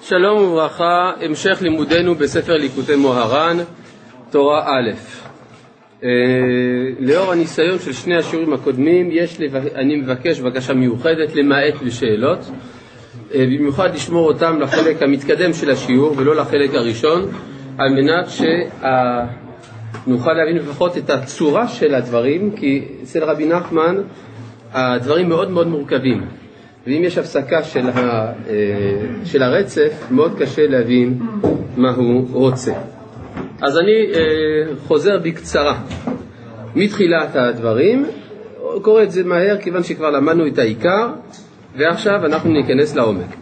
שלום וברכה, המשך לימודנו בספר ליקוטי מוהר"ן, תורה א'. אה, לאור הניסיון של שני השיעורים הקודמים, יש לבק... אני מבקש בקשה מיוחדת למעט בשאלות, אה, במיוחד לשמור אותם לחלק המתקדם של השיעור ולא לחלק הראשון, על מנת שנוכל להבין לפחות את הצורה של הדברים, כי אצל רבי נחמן הדברים מאוד מאוד מורכבים. ואם יש הפסקה של, ה, אה, של הרצף, מאוד קשה להבין מה הוא רוצה. אז אני אה, חוזר בקצרה מתחילת הדברים, קורא את זה מהר כיוון שכבר למדנו את העיקר, ועכשיו אנחנו ניכנס לעומק.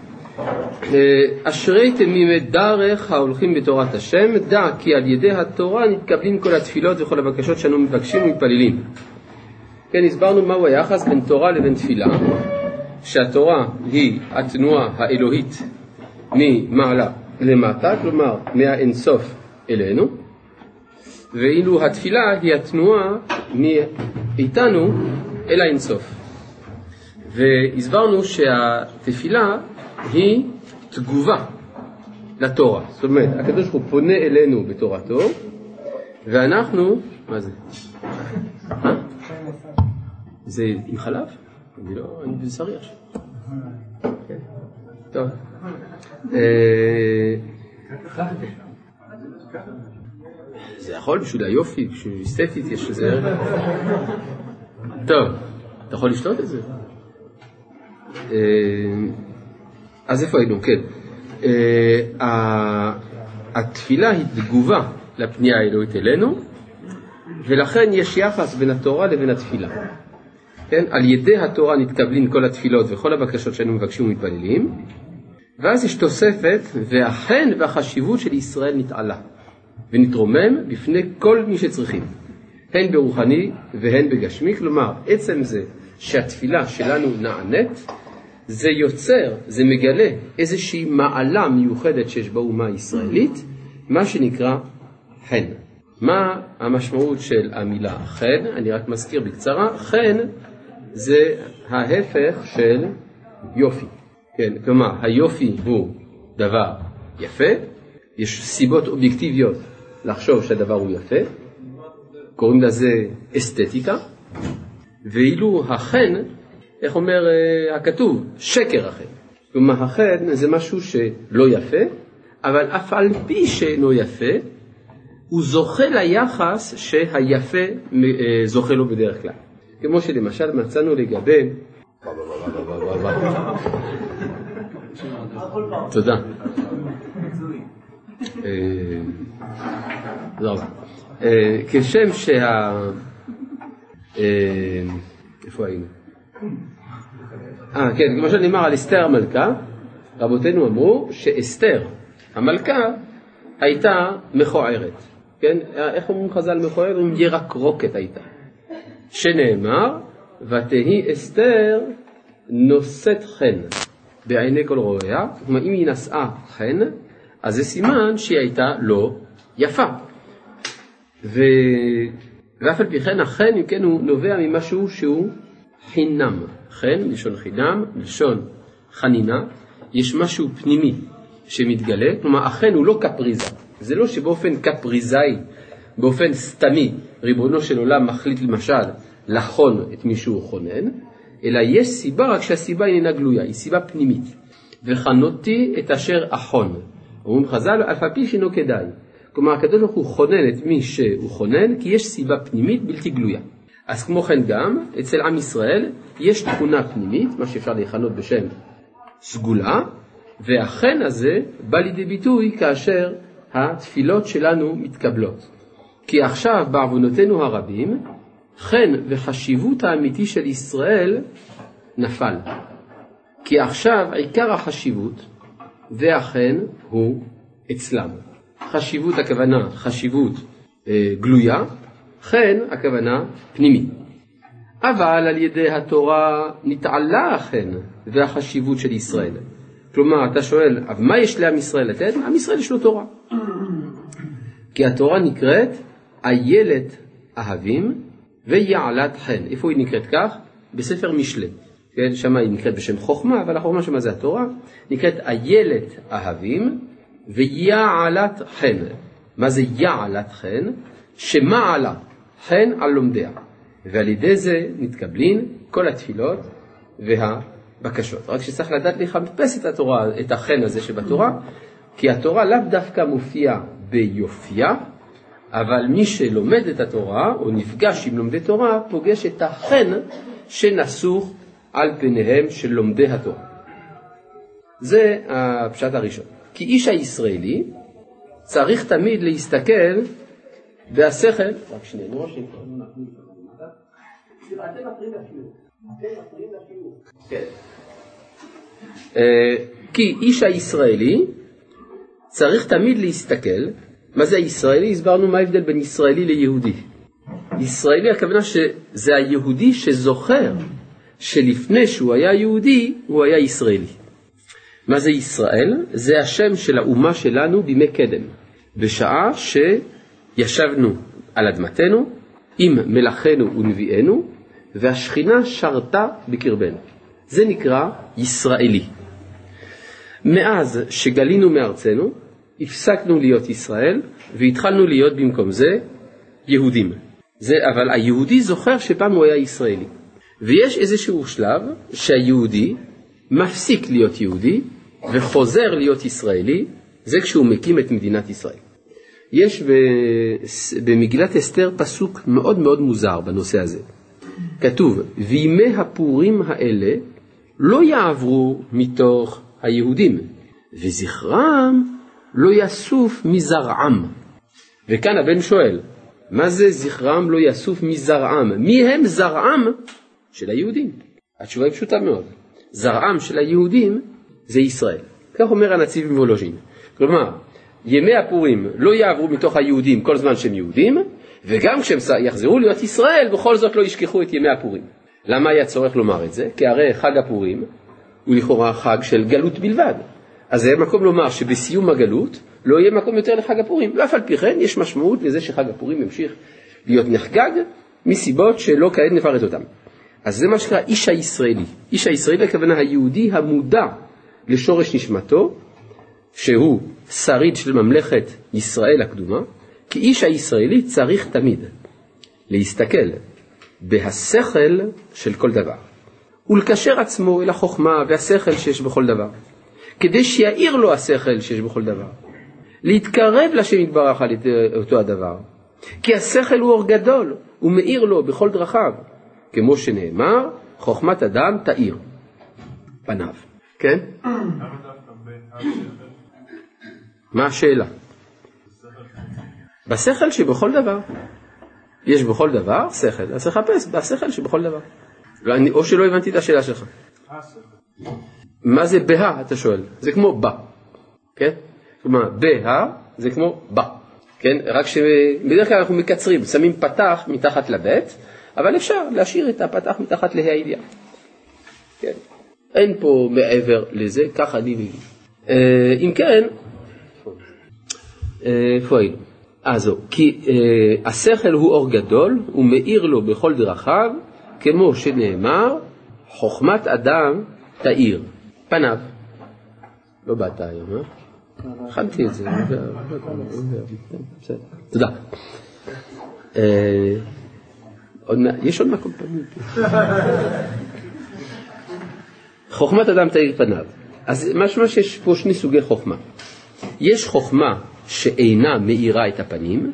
אה, אשרי תמימי דרך ההולכים בתורת השם, דע כי על ידי התורה נתקבלים כל התפילות וכל הבקשות שאנו מבקשים ומתפללים. כן, הסברנו מהו היחס בין תורה לבין תפילה. שהתורה היא התנועה האלוהית ממעלה למטה, כלומר מהאינסוף אלינו, ואילו התפילה היא התנועה מאיתנו אל האינסוף. והסברנו שהתפילה היא תגובה לתורה. זאת אומרת, הקדוש ברוך הוא פונה אלינו בתורתו, ואנחנו, מה זה? אה? זה עם חלב? אני לא, אני בשרי עכשיו. כן. טוב. אה, זה יכול בשביל היופי, בשביל אסתטית יש לזה ערך. טוב, אתה יכול לשתות את זה. אה, אז איפה היינו? כן. אה, התפילה היא תגובה לפנייה האלוהית אלינו, ולכן יש יחס בין התורה לבין התפילה. כן? על ידי התורה נתקבלים כל התפילות וכל הבקשות שאנו מבקשים ומתפללים, ואז יש תוספת, והחן והחשיבות של ישראל נתעלה, ונתרומם בפני כל מי שצריכים, הן ברוחני והן בגשמי, כלומר עצם זה שהתפילה שלנו נענית, זה יוצר, זה מגלה איזושהי מעלה מיוחדת שיש באומה הישראלית, מה שנקרא חן. מה המשמעות של המילה חן? אני רק מזכיר בקצרה, חן זה ההפך של יופי. כן, כלומר, היופי הוא דבר יפה, יש סיבות אובייקטיביות לחשוב שהדבר הוא יפה, קוראים לזה אסתטיקה, ואילו החן, איך אומר uh, הכתוב? שקר החן. כלומר, החן זה משהו שלא יפה, אבל אף על פי שאינו יפה, הוא זוכה ליחס שהיפה uh, זוכה לו בדרך כלל. כמו שלמשל מצאנו לגבי... תודה. אה, אה, כשם שה... אה, איפה היינו? אה, כן, כמו שנאמר על אסתר המלכה, רבותינו אמרו שאסתר המלכה הייתה מכוערת, כן? איך אומרים חז"ל מכוערת? אומרים ירקרוקת הייתה. שנאמר, ותהי אסתר נושאת חן בעיני כל רואיה, כלומר אם היא נשאה חן, אז זה סימן שהיא הייתה לא יפה. ו... ואף על פי כן החן, אם כן, הוא נובע ממשהו שהוא חינם. חן, לשון חינם, לשון חנינה, יש משהו פנימי שמתגלה, כלומר החן הוא לא קפריזה, זה לא שבאופן קפריזאי, באופן סתמי, ריבונו של עולם מחליט למשל לחון את מי שהוא חונן, אלא יש סיבה רק שהסיבה איננה גלויה, היא סיבה פנימית. וחנותי את אשר אחון. אומרים חז"ל, אף על פי שאינו כדאי. כלומר, הקדוש ברוך הוא חונן את מי שהוא חונן, כי יש סיבה פנימית בלתי גלויה. אז כמו כן גם, אצל עם ישראל יש תכונה פנימית, מה שאפשר לכנות בשם סגולה, והחן הזה בא לידי ביטוי כאשר התפילות שלנו מתקבלות. כי עכשיו בעוונותינו הרבים, חן וחשיבות האמיתי של ישראל נפל. כי עכשיו עיקר החשיבות והחן הוא אצלם. חשיבות הכוונה חשיבות אה, גלויה, חן הכוונה פנימי. אבל על ידי התורה נתעלה החן והחשיבות של ישראל. כלומר, אתה שואל, אבל מה יש לעם ישראל לתת? עם ישראל יש לו תורה. כי התורה נקראת איילת אהבים ויעלת חן. איפה היא נקראת כך? בספר משלי. כן, שם היא נקראת בשם חוכמה, אבל החוכמה שמה זה התורה, נקראת איילת אהבים ויעלת חן. מה זה יעלת חן? שמעלה חן על לומדיה. ועל ידי זה מתקבלים כל התפילות והבקשות. רק שצריך לדעת לחפש את התורה, את החן הזה שבתורה, כי התורה לאו דווקא מופיעה ביופייה, אבל מי שלומד את התורה או נפגש עם לומדי תורה פוגש את החן שנסוך על פניהם של לומדי התורה. זה הפשט הראשון. כי איש הישראלי צריך תמיד להסתכל והשכל, רק שנייה, נראה כן. אה, כי איש הישראלי צריך תמיד להסתכל, מה זה הישראלי? הסברנו מה ההבדל בין ישראלי ליהודי. ישראלי הכוונה שזה היהודי שזוכר שלפני שהוא היה יהודי הוא היה ישראלי. מה זה ישראל? זה השם של האומה שלנו בימי קדם, בשעה שישבנו על אדמתנו עם מלאכינו ונביאנו והשכינה שרתה בקרבנו. זה נקרא ישראלי. מאז שגלינו מארצנו, הפסקנו להיות ישראל והתחלנו להיות במקום זה יהודים. זה, אבל היהודי זוכר שפעם הוא היה ישראלי. ויש איזשהו שלב שהיהודי מפסיק להיות יהודי וחוזר להיות ישראלי, זה כשהוא מקים את מדינת ישראל. יש במגילת אסתר פסוק מאוד מאוד מוזר בנושא הזה. כתוב, וימי הפורים האלה לא יעברו מתוך היהודים, וזכרם לא יסוף מזרעם. וכאן הבן שואל, מה זה זכרם לא יסוף מזרעם? מי הם זרעם של היהודים? התשובה היא פשוטה מאוד. זרעם של היהודים זה ישראל. כך אומר הנציב מוולוז'ין. כלומר, ימי הפורים לא יעברו מתוך היהודים כל זמן שהם יהודים, וגם כשהם יחזרו להיות ישראל, בכל זאת לא ישכחו את ימי הפורים. למה היה צורך לומר את זה? כי הרי חג הפורים הוא לכאורה חג של גלות בלבד. אז זה מקום לומר שבסיום הגלות לא יהיה מקום יותר לחג הפורים. ואף על פי כן יש משמעות לזה שחג הפורים ימשיך להיות נחגג מסיבות שלא כעת נפרט אותן. אז זה מה שנקרא איש הישראלי. איש הישראלי הכוונה היהודי המודע לשורש נשמתו, שהוא שריד של ממלכת ישראל הקדומה, כי איש הישראלי צריך תמיד להסתכל בהשכל של כל דבר, ולקשר עצמו אל החוכמה והשכל שיש בכל דבר, כדי שיאיר לו השכל שיש בכל דבר, להתקרב לשם יתברך על אותו הדבר, כי השכל הוא אור גדול, הוא מאיר לו בכל דרכיו, כמו שנאמר, חוכמת אדם תאיר פניו. כן? מה השאלה? בשכל שבכל דבר. יש בכל דבר שכל, אז תחפש בשכל שבכל דבר. או שלא הבנתי את השאלה שלך. מה זה בה, אתה שואל? זה כמו בה, כן? כלומר, בה זה כמו בה, כן? רק שבדרך כלל אנחנו מקצרים, שמים פתח מתחת לבית, אבל אפשר להשאיר את הפתח מתחת לה"א הידיעה. כן? אין פה מעבר לזה, ככה אני מבין. אה, אם כן, אה, איפה היינו? אה זהו, כי אה, השכל הוא אור גדול, הוא מאיר לו בכל דרכיו, כמו שנאמר, חוכמת אדם תאיר פניו. לא באת היום, אה? הכנתי את זה. תודה. יש עוד מקום פנים. חוכמת אדם תאיר פניו. אז משמע שיש פה שני סוגי חוכמה. יש חוכמה שאינה מאירה את הפנים,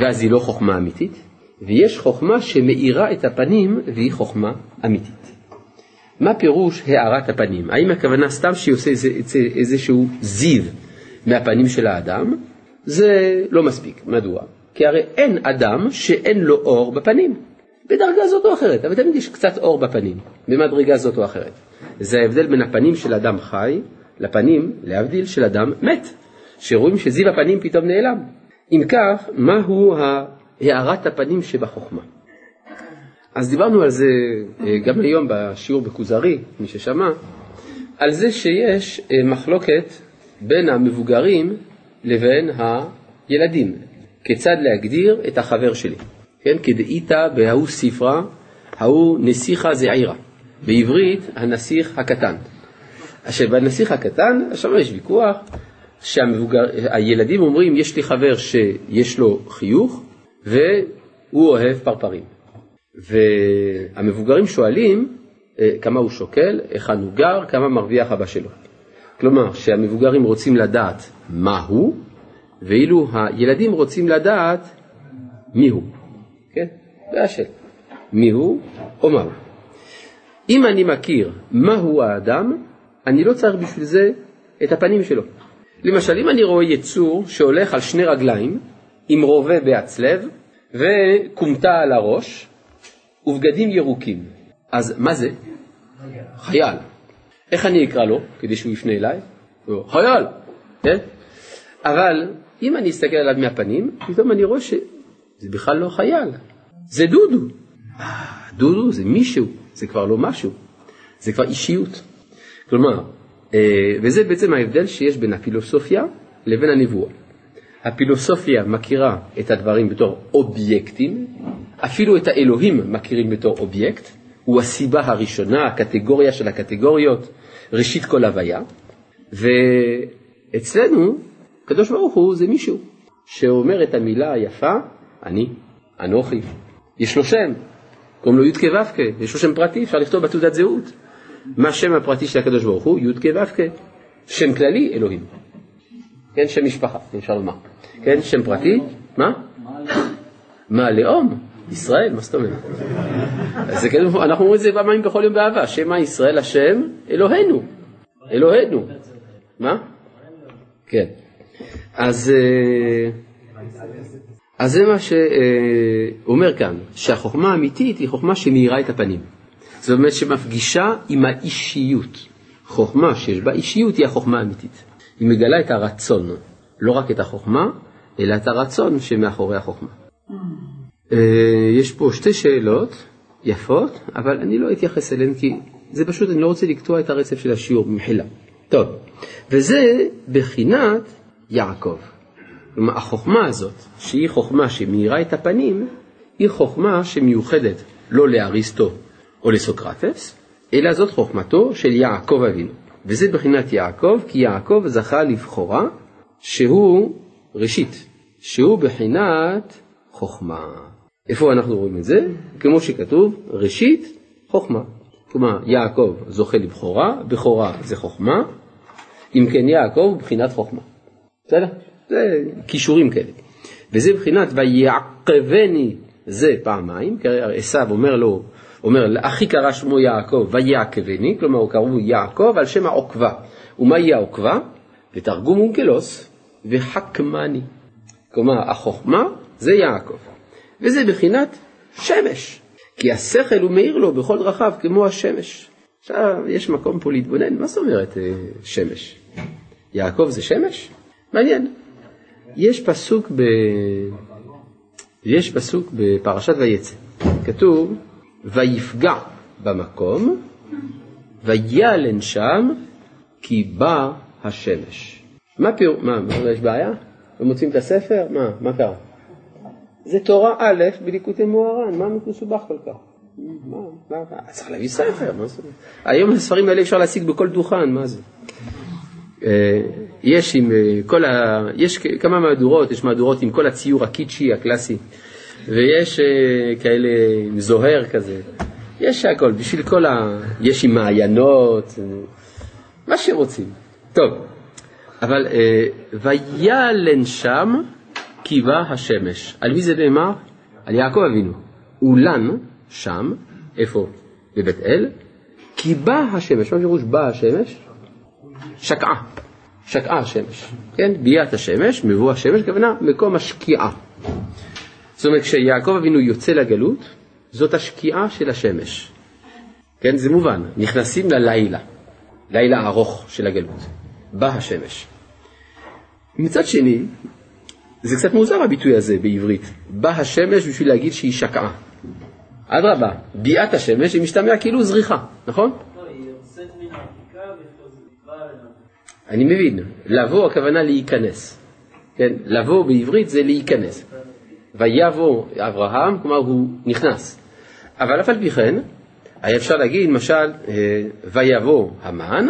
ואז היא לא חוכמה אמיתית, ויש חוכמה שמאירה את הפנים והיא חוכמה אמיתית. מה פירוש הארת הפנים? האם הכוונה סתם איזה, איזה, איזשהו זיו מהפנים של האדם? זה לא מספיק. מדוע? כי הרי אין אדם שאין לו אור בפנים, בדרגה זאת או אחרת, אבל תמיד יש קצת אור בפנים, במדרגה זאת או אחרת. זה ההבדל בין הפנים של אדם חי לפנים, להבדיל, של אדם מת, שרואים שזיו הפנים פתאום נעלם. אם כך, מהו הארת הפנים שבחוכמה? אז דיברנו על זה אה, גם היום בשיעור בכוזרי, מי ששמע, על זה שיש אה, מחלוקת בין המבוגרים לבין הילדים, כיצד להגדיר את החבר שלי. כן, כדאיתא בהוא ספרה, ההוא נסיכה זעירה. בעברית הנסיך הקטן. עכשיו בנסיך הקטן, שם יש ויכוח, שהילדים אומרים יש לי חבר שיש לו חיוך והוא אוהב פרפרים. והמבוגרים שואלים אה, כמה הוא שוקל, היכן הוא גר, כמה מרוויח אבא שלו. כלומר, שהמבוגרים רוצים לדעת מה הוא, ואילו הילדים רוצים לדעת מי הוא. כן? זה השאלה. מי הוא או מה הוא. אם אני מכיר מהו האדם, אני לא צריך בשביל זה את הפנים שלו. למשל, אם אני רואה יצור שהולך על שני רגליים, עם רובה בהצלב, וכומתה על הראש, ובגדים ירוקים, אז מה זה? חייל. איך אני אקרא לו, כדי שהוא יפנה אליי? חייל, כן? אבל אם אני אסתכל עליו מהפנים, פתאום אני רואה שזה בכלל לא חייל, זה דודו. דודו זה מישהו, זה כבר לא משהו, זה כבר אישיות. כלומר, אה, וזה בעצם ההבדל שיש בין הפילוסופיה לבין הנבואה. הפילוסופיה מכירה את הדברים בתור אובייקטים, אפילו את האלוהים מכירים בתור אובייקט, הוא הסיבה הראשונה, הקטגוריה של הקטגוריות, ראשית כל הוויה, ואצלנו, הקדוש ברוך הוא זה מישהו שאומר את המילה היפה, אני, אנוכי, יש לו שם, קוראים לו י"ק ו"ק, יש לו שם פרטי, אפשר לכתוב בתעודת זהות. מה השם הפרטי של הקדוש ברוך הוא? י"ק ו"ק. שם כללי, אלוהים. כן, שם משפחה, אפשר לומר. כן, שם פרטי, מה? מה הלאום? ישראל, מה זאת אומרת? זה כאילו, אנחנו אומרים את זה פעמיים בכל יום באהבה, שמא ישראל השם אלוהינו, אלוהינו. מה? כן. אז, אה, אז זה מה שאומר כאן, שהחוכמה האמיתית היא חוכמה שמאירה את הפנים. זאת אומרת שמפגישה עם האישיות. חוכמה שיש בה אישיות היא החוכמה האמיתית. היא מגלה את הרצון, לא רק את החוכמה, אלא את הרצון שמאחורי החוכמה. אה, יש פה שתי שאלות יפות, אבל אני לא אתייחס אליהן כי זה פשוט, אני לא רוצה לקטוע את הרצף של השיעור במחילה. טוב, וזה בחינת יעקב. כלומר, החוכמה הזאת, שהיא חוכמה שמאירה את הפנים, היא חוכמה שמיוחדת לא לאריסטו או לסוקרטס, אלא זאת חוכמתו של יעקב אבינו. וזה בחינת יעקב, כי יעקב זכה לבכורה שהוא ראשית, שהוא בחינת חוכמה. איפה אנחנו רואים את זה? כמו שכתוב, ראשית חוכמה. כלומר, יעקב זוכה לבכורה, בכורה זה חוכמה, אם כן יעקב בחינת חוכמה. בסדר? זה כישורים כאלה. וזה בחינת ויעקבני זה פעמיים, כי עשיו אומר לו, אומר, אחי קרא שמו יעקב ויעקבני, כלומר הוא קראו יעקב על שם העוקבה. ומהי העוקבה? ותרגום אונקלוס וחכמני. כלומר, החוכמה זה יעקב. וזה בחינת שמש, כי השכל הוא מאיר לו בכל דרכיו כמו השמש. עכשיו, יש מקום פה להתבונן, מה זאת אומרת אה, שמש? יעקב זה שמש? מעניין. יש פסוק ב... יש פסוק בפרשת ויצא, כתוב, ויפגע במקום, ויעלן שם, כי בא השמש. מה פירוש? מה, מה, יש בעיה? לא מוצאים את הספר? מה, מה קרה? זה תורה א' בליקוטי מוהר"ן, מה מסובך כל כך? מה, צריך להביא ספר, מה זה? היום הספרים האלה אפשר להשיג בכל דוכן, מה זה? אה, יש עם אה, כל ה... יש כמה מהדורות, יש מהדורות עם כל הציור הקיצ'י הקלאסי, ויש אה, כאלה עם זוהר כזה, יש הכל, בשביל כל ה... יש עם מעיינות, מה שרוצים. טוב, אבל ויעלן שם כי השמש. על מי זה נאמר? על יעקב אבינו. אולן שם, איפה? בבית אל, כי השמש. מה פירוש בא השמש? שקעה. שקעה השמש. כן? ביאת השמש, מבוא השמש, כוונה מקום השקיעה. זאת אומרת, כשיעקב אבינו יוצא לגלות, זאת השקיעה של השמש. כן, זה מובן, נכנסים ללילה, לילה ארוך של הגלות. בא השמש. מצד שני, זה קצת מוזר הביטוי הזה בעברית. בא השמש בשביל להגיד שהיא שקעה. אדרבה, ביאת השמש היא משתמע כאילו זריחה, נכון? אני מבין, לבוא הכוונה להיכנס. כן, לבוא בעברית זה להיכנס. ויבוא אברהם, כלומר הוא נכנס. אבל אף על פי כן, היה אפשר להגיד, למשל, אה, ויבוא המן,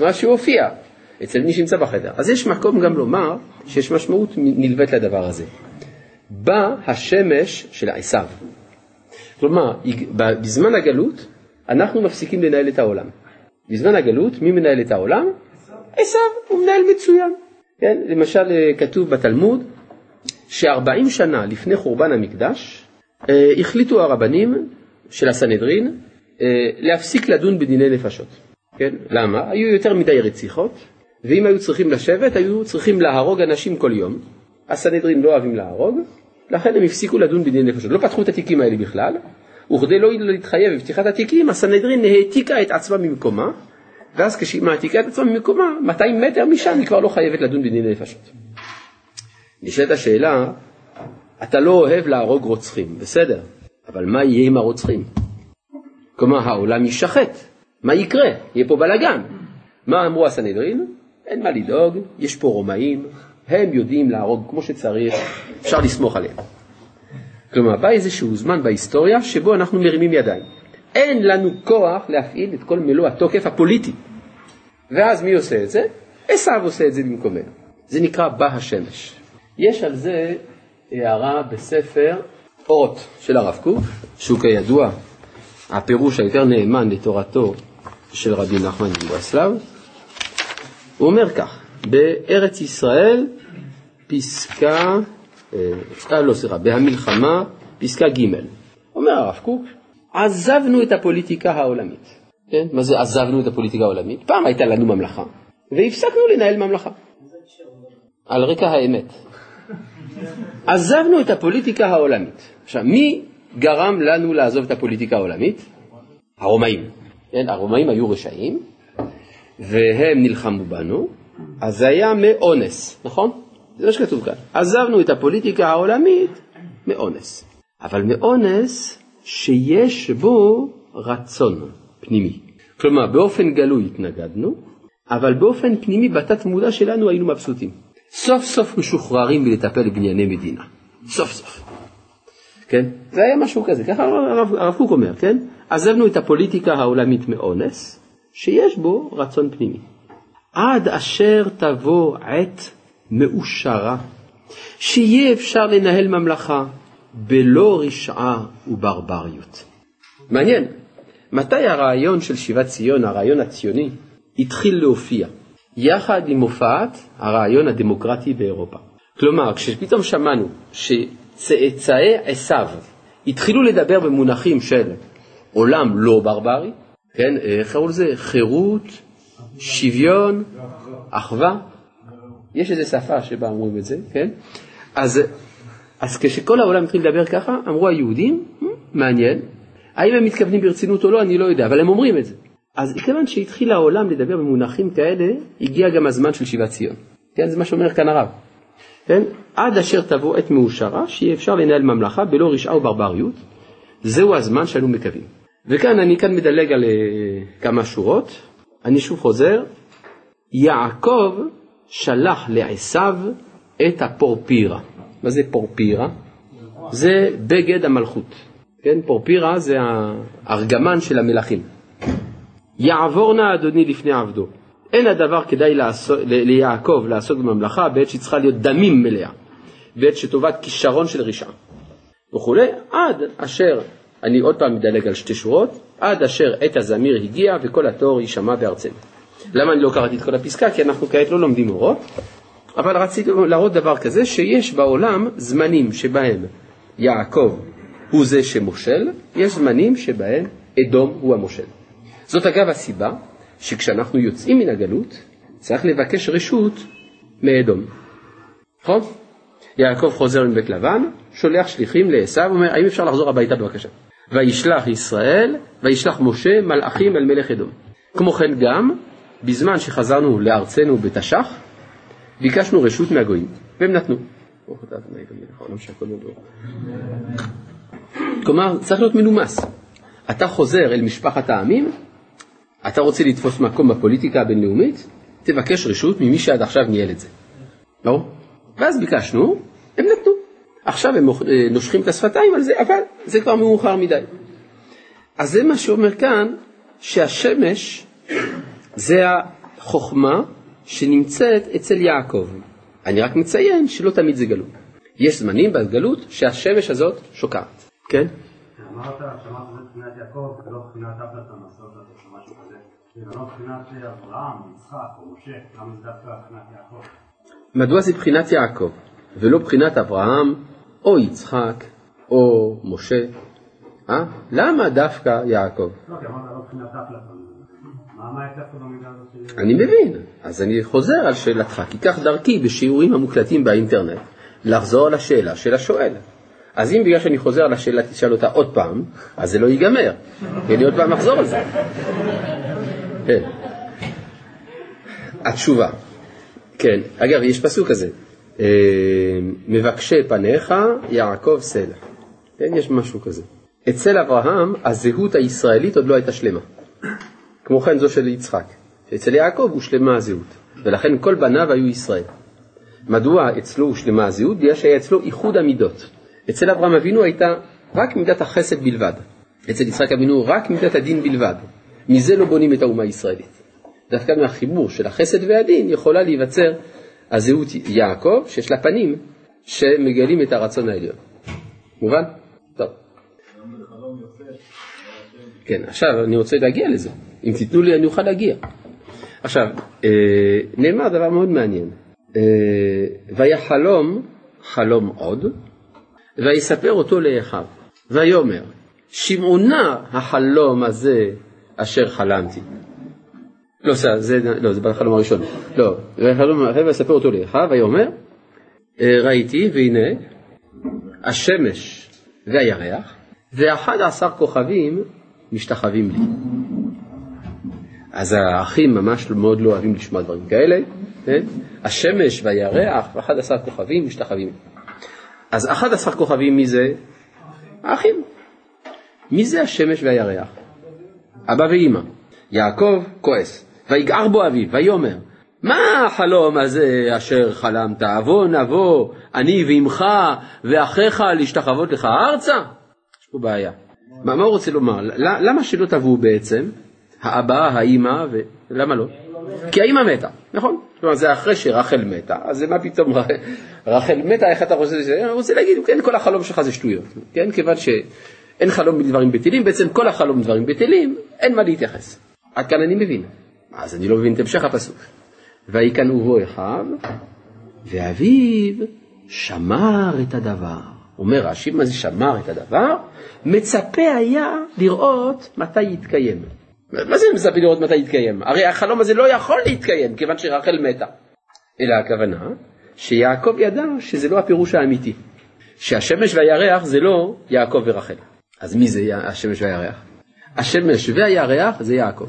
מה שהוא הופיע אצל מי שנמצא בחדר. אז יש מקום גם לומר שיש משמעות נלווית לדבר הזה. בא השמש של עשיו. כלומר, בזמן הגלות אנחנו מפסיקים לנהל את העולם. בזמן הגלות, מי מנהל את העולם? עשיו, הוא מנהל מצוין. כן? למשל, אה, כתוב בתלמוד ש-40 שנה לפני חורבן המקדש, אה, החליטו הרבנים של הסנהדרין אה, להפסיק לדון בדיני נפשות. כן? למה? היו יותר מדי רציחות, ואם היו צריכים לשבת, היו צריכים להרוג אנשים כל יום. הסנהדרין לא אוהבים להרוג, לכן הם הפסיקו לדון בדיני נפשות. לא פתחו את התיקים האלה בכלל, וכדי לא להתחייב בפתיחת התיקים, הסנהדרין העתיקה את עצמה ממקומה, ואז כשהיא מעתיקה את עצמה ממקומה, 200 מטר משם היא כבר לא חייבת לדון בדיני נפשות. נשאלת השאלה, אתה לא אוהב להרוג רוצחים, בסדר, אבל מה יהיה עם הרוצחים? כלומר, העולם יישחט, מה יקרה? יהיה פה בלאגן. מה אמרו הסנהדרין? אין מה לדאוג, יש פה רומאים, הם יודעים להרוג כמו שצריך, אפשר לסמוך עליהם. כלומר, בא איזשהו זמן בהיסטוריה שבו אנחנו מרימים ידיים. אין לנו כוח להפעיל את כל מלוא התוקף הפוליטי. ואז מי עושה את זה? עשיו עושה את זה במקומנו. זה נקרא בא השמש. יש על זה הערה בספר אורות של הרב קוק, שהוא כידוע הפירוש היותר נאמן לתורתו של רבי נחמן מברסלב. הוא אומר כך, בארץ ישראל, פסקה, אה, אה לא סליחה, בהמלחמה, פסקה ג', אומר הרב קוק, עזבנו את הפוליטיקה העולמית. כן? מה זה עזבנו את הפוליטיקה העולמית? פעם הייתה לנו ממלכה, והפסקנו לנהל ממלכה. על רקע האמת. עזבנו את הפוליטיקה העולמית. עכשיו, מי גרם לנו לעזוב את הפוליטיקה העולמית? הרומאים. כן? הרומאים היו רשעים, והם נלחמו בנו, אז זה היה מאונס, נכון? זה מה שכתוב כאן. עזבנו את הפוליטיקה העולמית מאונס. אבל מאונס שיש בו רצון פנימי. כלומר, באופן גלוי התנגדנו, אבל באופן פנימי בתת מודע שלנו היינו מבסוטים. סוף סוף משוחררים מלטפל בבנייני מדינה. סוף סוף. כן? זה היה משהו כזה, ככה הרב קוק אומר, כן? עזבנו את הפוליטיקה העולמית מאונס, שיש בו רצון פנימי. עד אשר תבוא עת מאושרה, שיהיה אפשר לנהל ממלכה בלא רשעה וברבריות. מעניין, מתי הרעיון של שיבת ציון, הרעיון הציוני, התחיל להופיע? יחד עם הופעת הרעיון הדמוקרטי באירופה. כלומר, כשפתאום שמענו שצאצאי עשיו התחילו לדבר במונחים של עולם לא ברברי, כן, איך קראו לזה? חירות, שוויון, אחווה. יש איזו שפה שבה אומרים את זה, כן? אז, אז כשכל העולם התחיל לדבר ככה, אמרו היהודים, מעניין, האם הם מתכוונים ברצינות או לא, אני לא יודע, אבל הם אומרים את זה. אז כיוון שהתחיל העולם לדבר במונחים כאלה, הגיע גם הזמן של שיבת ציון. כן, זה מה שאומר כאן הרב. כן? עד אשר תבוא עת מאושרה, שיהיה אפשר לנהל ממלכה בלא רשעה וברבריות, זהו הזמן שאנו מקווים. וכאן אני כאן מדלג על uh, כמה שורות, אני שוב חוזר, יעקב שלח לעשיו את הפורפירה. מה זה פורפירה? זה בגד המלכות. כן, פורפירה זה הארגמן של המלכים. יעבור נא אדוני לפני עבדו. אין הדבר כדאי לעשות, ליעקב לעשות בממלכה בעת שהיא צריכה להיות דמים מלאה, בעת שטובת כישרון של רשעה וכולי, עד אשר, אני עוד פעם מדלג על שתי שורות, עד אשר עת הזמיר הגיע וכל התור יישמע בארצנו. למה אני לא קראתי את כל הפסקה? כי אנחנו כעת לא לומדים אורות, אבל רציתי להראות דבר כזה, שיש בעולם זמנים שבהם יעקב הוא זה שמושל, יש זמנים שבהם אדום הוא המושל. זאת אגב הסיבה שכשאנחנו יוצאים מן הגלות, צריך לבקש רשות מאדום. נכון? יעקב חוזר מבית לבן, שולח שליחים לעשו, אומר, האם אפשר לחזור הביתה בבקשה? וישלח ישראל, וישלח משה מלאכים אל מלך אדום. כמו כן גם, בזמן שחזרנו לארצנו בתש"ח, ביקשנו רשות מהגויים, והם נתנו. כלומר, צריך להיות מנומס. אתה חוזר אל משפחת העמים, אתה רוצה לתפוס מקום בפוליטיקה הבינלאומית? תבקש רשות ממי שעד עכשיו ניהל את זה. לא? ואז ביקשנו. עכשיו הם אה, נושכים את השפתיים על זה, אבל זה כבר מאוחר מדי. אז זה מה שאומר כאן, שהשמש זה החוכמה שנמצאת אצל יעקב. אני רק מציין שלא תמיד זה גלות. יש זמנים בגלות שהשמש הזאת שוקעת, כן? אמרת, שמעת את מבחינת יעקב, זה לא מבחינת אפלטון, לעשות או משהו כזה. זה לא מבחינת אברהם, יצחק או משה, למה זה דווקא מבחינת יעקב? מדוע זה בחינת יעקב, ולא בחינת אברהם, או יצחק, או משה? אה? למה דווקא יעקב? לא, לא. אני מבין, אז אני חוזר על שאלתך, כי כך דרכי בשיעורים המוקלטים באינטרנט, לחזור על השאלה של השואל. אז אם בגלל שאני חוזר על השאלה תשאל אותה עוד פעם, אז זה לא ייגמר, כי אני עוד פעם אחזור על זה. כן. התשובה, כן, אגב, יש פסוק כזה, מבקשי פניך יעקב סלע. כן, יש משהו כזה. אצל אברהם הזהות הישראלית עוד לא הייתה שלמה. כמו כן זו של יצחק. אצל יעקב הושלמה הזהות, ולכן כל בניו היו ישראל. מדוע אצלו הושלמה הזהות? בגלל שהיה אצלו איחוד המידות. אצל אברהם אבינו הייתה רק מידת החסד בלבד. אצל יצחק אבינו רק מידת הדין בלבד. מזה לא בונים את האומה הישראלית. דווקא מהחיבור של החסד והדין יכולה להיווצר הזהות יעקב, שיש לה פנים שמגלים את הרצון העליון. מובן? טוב. כן, עכשיו אני רוצה להגיע לזה. אם תיתנו לי אני אוכל להגיע. עכשיו, אה, נאמר דבר מאוד מעניין. אה, ויחלום חלום עוד, ויספר אותו לאחיו, ויאמר, שמעונה החלום הזה אשר חלמתי. לא, זה, לא, זה בחלום הראשון. לא, ויחלום אחר ויספר אותו לאחיו, ויאמר, אה, ראיתי והנה השמש והירח ואחד עשר כוכבים משתחווים לי. אז האחים ממש מאוד לא אוהבים לשמוע דברים כאלה, כן? השמש והירח ואחד עשר כוכבים משתחווים. אז אחד עשר כוכבים מי זה? האחים. מי זה השמש והירח? אבא ואימא. יעקב כועס, ויגער בו אביו, ויאמר, מה החלום הזה אשר חלמת? אבוא נבוא, אני ואימך ואחיך להשתחוות לך ארצה? יש פה בעיה. מה, הוא רוצה לומר? למה שלא תבואו בעצם? האבא, האימא, ולמה לא? כי האימא מתה, נכון? כלומר זה אחרי שרחל מתה, אז מה פתאום רחל מתה, איך אתה רוצה, אני רוצה להגיד, כן, כל החלום שלך זה שטויות, כן, כיוון שאין חלום בדברים בטלים, בעצם כל החלום בדברים בטלים, אין מה להתייחס. עד כאן אני מבין. אז אני לא מבין את המשך הפסוק. ויקנאו בו אחיו, ואביו שמר את הדבר. אומר רש"י, מה זה שמר את הדבר? מצפה היה לראות מתי יתקיים. מה זה מצפה לראות מתי יתקיים? הרי החלום הזה לא יכול להתקיים כיוון שרחל מתה. אלא הכוונה שיעקב ידע שזה לא הפירוש האמיתי. שהשמש והירח זה לא יעקב ורחל. אז מי זה השמש והירח? השמש והירח זה יעקב.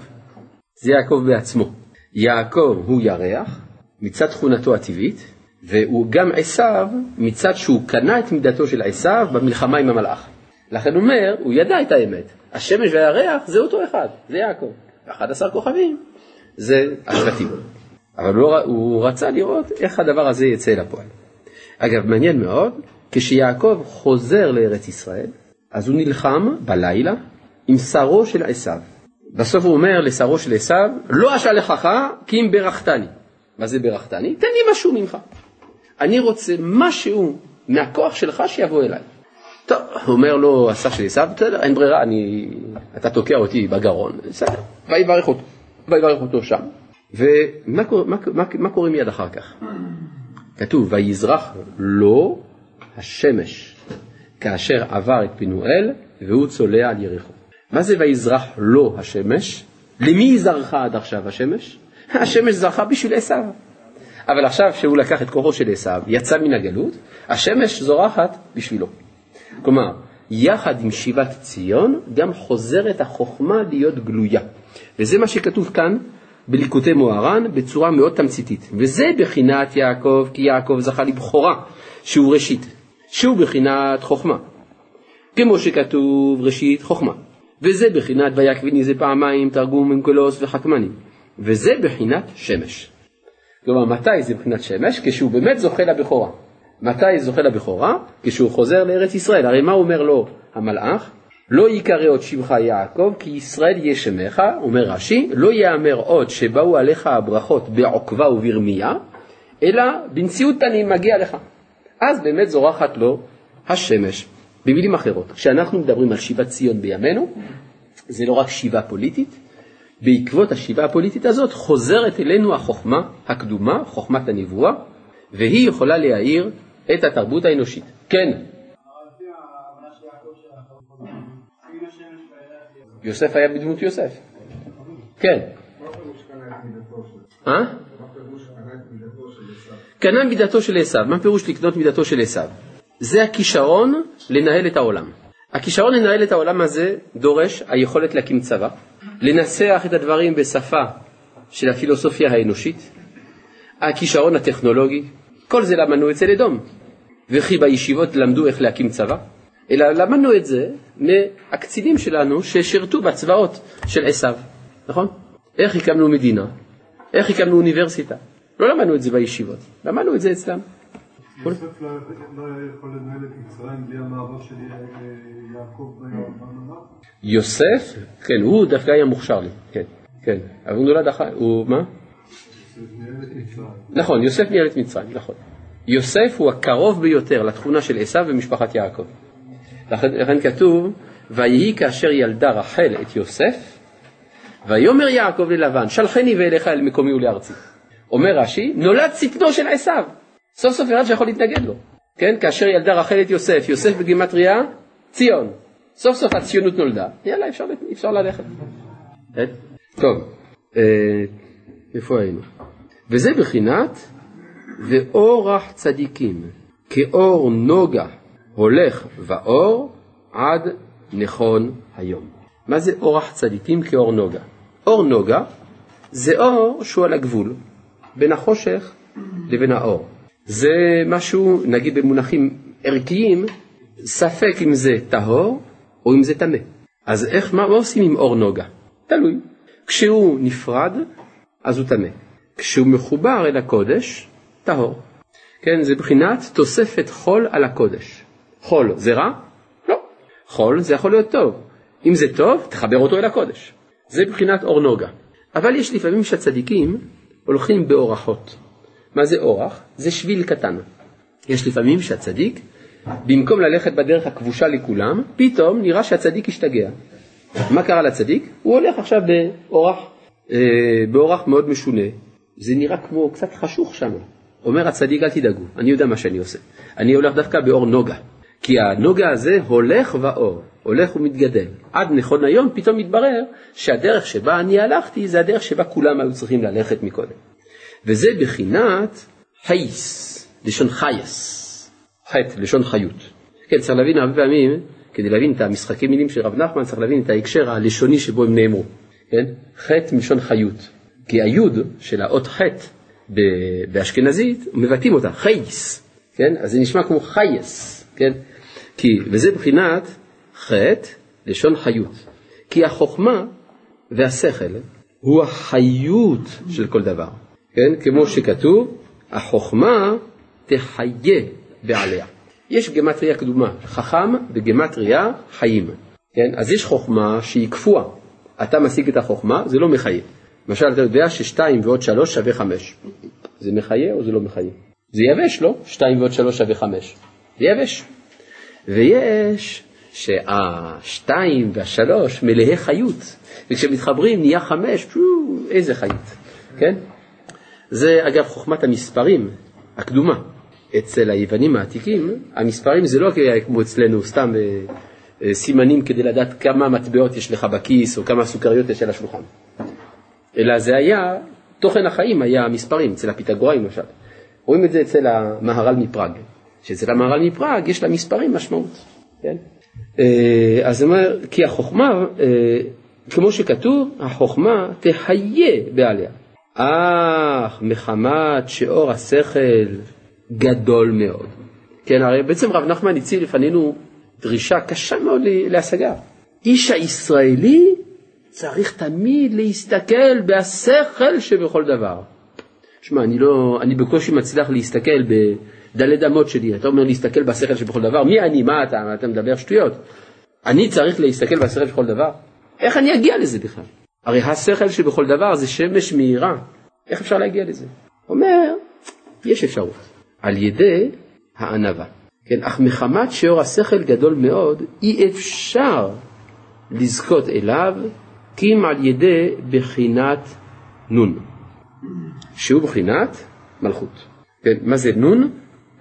זה יעקב בעצמו. יעקב הוא ירח מצד תכונתו הטבעית, והוא גם עשיו מצד שהוא קנה את מידתו של עשיו במלחמה עם המלאך. לכן הוא אומר, הוא ידע את האמת. השמש והירח זה אותו אחד, זה יעקב. 11 כוכבים זה השבטים. אבל הוא, הוא רצה לראות איך הדבר הזה יצא אל הפועל. אגב, מעניין מאוד, כשיעקב חוזר לארץ ישראל, אז הוא נלחם בלילה עם שרו של עשיו. בסוף הוא אומר לשרו של עשיו, לא אשלחך כי אם ברכתני. מה זה ברכתני? תן לי משהו ממך. אני רוצה משהו מהכוח שלך שיבוא אליי. טוב, הוא אומר לו השר של עשיו, בסדר, אין ברירה, אני, אתה תוקע אותי בגרון, בסדר, ויברך אותו, ויברך אותו שם. ומה מה, מה, מה קורה מיד אחר כך? כתוב, ויזרח לו השמש כאשר עבר את פינואל והוא צולע על יריחו. מה זה ויזרח לו השמש? למי היא זרחה עד עכשיו השמש? השמש זרחה בשביל עשיו. אבל עכשיו שהוא לקח את כוחו של עשיו, יצא מן הגלות, השמש זורחת בשבילו. כלומר, יחד עם שיבת ציון גם חוזרת החוכמה להיות גלויה. וזה מה שכתוב כאן בליקוטי מוהר"ן בצורה מאוד תמציתית. וזה בחינת יעקב, כי יעקב זכה לבכורה, שהוא ראשית, שהוא בחינת חוכמה. כמו שכתוב ראשית חוכמה. וזה בחינת ויקביני זה פעמיים תרגום אנקולוס וחכמני. וזה בחינת שמש. כלומר, מתי זה בחינת שמש? כשהוא באמת זוכה לבכורה. מתי זוכה לבכורה? כשהוא חוזר לארץ ישראל. הרי מה אומר לו המלאך? לא ייקרא עוד שמך יעקב, כי ישראל יהיה שמך, אומר רש"י, לא יאמר עוד שבאו עליך הברכות בעוקבה וברמייה, אלא בנשיאות אני מגיע לך. אז באמת זורחת לו השמש. במילים אחרות, כשאנחנו מדברים על שיבת ציון בימינו, זה לא רק שיבה פוליטית, בעקבות השיבה הפוליטית הזאת חוזרת אלינו החוכמה הקדומה, חוכמת הנבואה, והיא יכולה להאיר את התרבות האנושית. כן. יוסף היה בדמות יוסף. כן. אה? קנה מידתו של עשיו. מה פירוש לקנות מידתו של עשיו? זה הכישרון לנהל את העולם. הכישרון לנהל את העולם הזה דורש היכולת להקים צבא, לנסח את הדברים בשפה של הפילוסופיה האנושית, הכישרון הטכנולוגי, כל זה למדנו אצל אדום. וכי בישיבות למדו איך להקים צבא, אלא למדנו את זה מהקצינים שלנו ששירתו בצבאות של עשיו, נכון? איך הקמנו מדינה, איך הקמנו אוניברסיטה. לא למדנו את זה בישיבות, למדנו את זה אצלם. יוסף לא, לא יכול לנהל את מצרים בלי המאבק של יעקב במאמר? יוסף, כן, הוא דווקא היה מוכשר לי, כן, כן, אבל הוא נולד אחר, הוא מה? נכון, יוסף ניהל את מצרים, נכון. יוסף הוא הקרוב ביותר לתכונה של עשיו ומשפחת יעקב. לכן כתוב, ויהי כאשר ילדה רחל את יוסף, ויאמר יעקב ללבן, שלחני ואליך אל מקומי ולארצי. אומר רש"י, נולד שטנו של עשיו. סוף סוף אחד שיכול להתנגד לו. כן, כאשר ילדה רחל את יוסף, יוסף בגימטריה, ציון. סוף סוף הציונות נולדה, יאללה, אפשר, אפשר ללכת. טוב, אה, איפה היינו? וזה בחינת ואורח צדיקים, כאור נוגה הולך ואור עד נכון היום. מה זה אורח צדיקים כאור נוגה? אור נוגה זה אור שהוא על הגבול בין החושך לבין האור. זה משהו, נגיד במונחים ערכיים, ספק אם זה טהור או אם זה טמא. אז איך, מה, מה עושים עם אור נוגה? תלוי. כשהוא נפרד, אז הוא טמא. כשהוא מחובר אל הקודש, טהור. כן, זה בחינת תוספת חול על הקודש. חול זה רע? לא. חול זה יכול להיות טוב. אם זה טוב, תחבר אותו אל הקודש. זה בחינת אור נוגה. אבל יש לפעמים שהצדיקים הולכים באורחות. מה זה אורח? זה שביל קטן. יש לפעמים שהצדיק, במקום ללכת בדרך הכבושה לכולם, פתאום נראה שהצדיק השתגע. מה קרה לצדיק? הוא הולך עכשיו באורח, אה, באורח מאוד משונה. זה נראה כמו קצת חשוך שם. אומר הצדיק, אל תדאגו, אני יודע מה שאני עושה. אני הולך דווקא באור נוגה. כי הנוגה הזה הולך ואור, הולך ומתגדל. עד נכון היום פתאום מתברר שהדרך שבה אני הלכתי זה הדרך שבה כולם היו צריכים ללכת מקודם. וזה בחינת חייס, לשון חייס, חטא, לשון חיות. כן, צריך להבין הרבה פעמים, כדי להבין את המשחקי מילים של רב נחמן, צריך להבין את ההקשר הלשוני שבו הם נאמרו. כן? חטא מלשון חיות. כי היוד של האות חטא באשכנזית, מבטאים אותה, חייס, כן? אז זה נשמע כמו חייס, כן? כי, וזה בחינת חטא, לשון חיות. כי החוכמה והשכל הוא החיות של כל דבר. כן? כמו שכתוב, החוכמה תחיה בעליה. יש גמטריה קדומה, חכם בגמטריה חיים. כן? אז יש חוכמה שהיא קפואה. אתה משיג את החוכמה, זה לא מחיה. למשל, אתה יודע ששתיים ועוד שלוש שווה חמש. זה מחיה או זה לא מחיה? זה יבש, לא? שתיים ועוד שלוש שווה חמש. זה יבש. ויש שהשתיים והשלוש מלאי חיות, וכשמתחברים נהיה חמש, פו, איזה חיות, כן? זה אגב חוכמת המספרים הקדומה. אצל היוונים העתיקים, המספרים זה לא כמו אצלנו, סתם אה, אה, סימנים כדי לדעת כמה מטבעות יש לך בכיס או כמה סוכריות יש על השולחן. אלא זה היה, תוכן החיים היה המספרים, אצל הפיתגוראים למשל. רואים את זה אצל המהר"ל מפראג, שאצל המהר"ל מפראג יש למספרים משמעות, כן? אה, אז הוא אומר, כי החוכמה, כמו שכתוב, החוכמה תהיה בעליה. אך מחמת שאור השכל גדול מאוד. כן, הרי בעצם רב נחמן הציב לפנינו דרישה קשה מאוד להשגה. איש הישראלי צריך תמיד להסתכל בהשכל שבכל דבר. שמע, אני לא, אני בקושי מצליח להסתכל בדלת אמות שלי, אתה אומר להסתכל בשכל שבכל דבר, מי אני, מה אתה, אתה מדבר שטויות. אני צריך להסתכל בשכל בכל דבר? איך אני אגיע לזה בכלל? הרי השכל שבכל דבר זה שמש מהירה, איך אפשר להגיע לזה? אומר, יש אפשרות, על ידי הענווה. כן, אך מחמת שיעור השכל גדול מאוד, אי אפשר לזכות אליו כי אם על ידי בחינת נון, שהוא בחינת מלכות. כן, מה זה נון?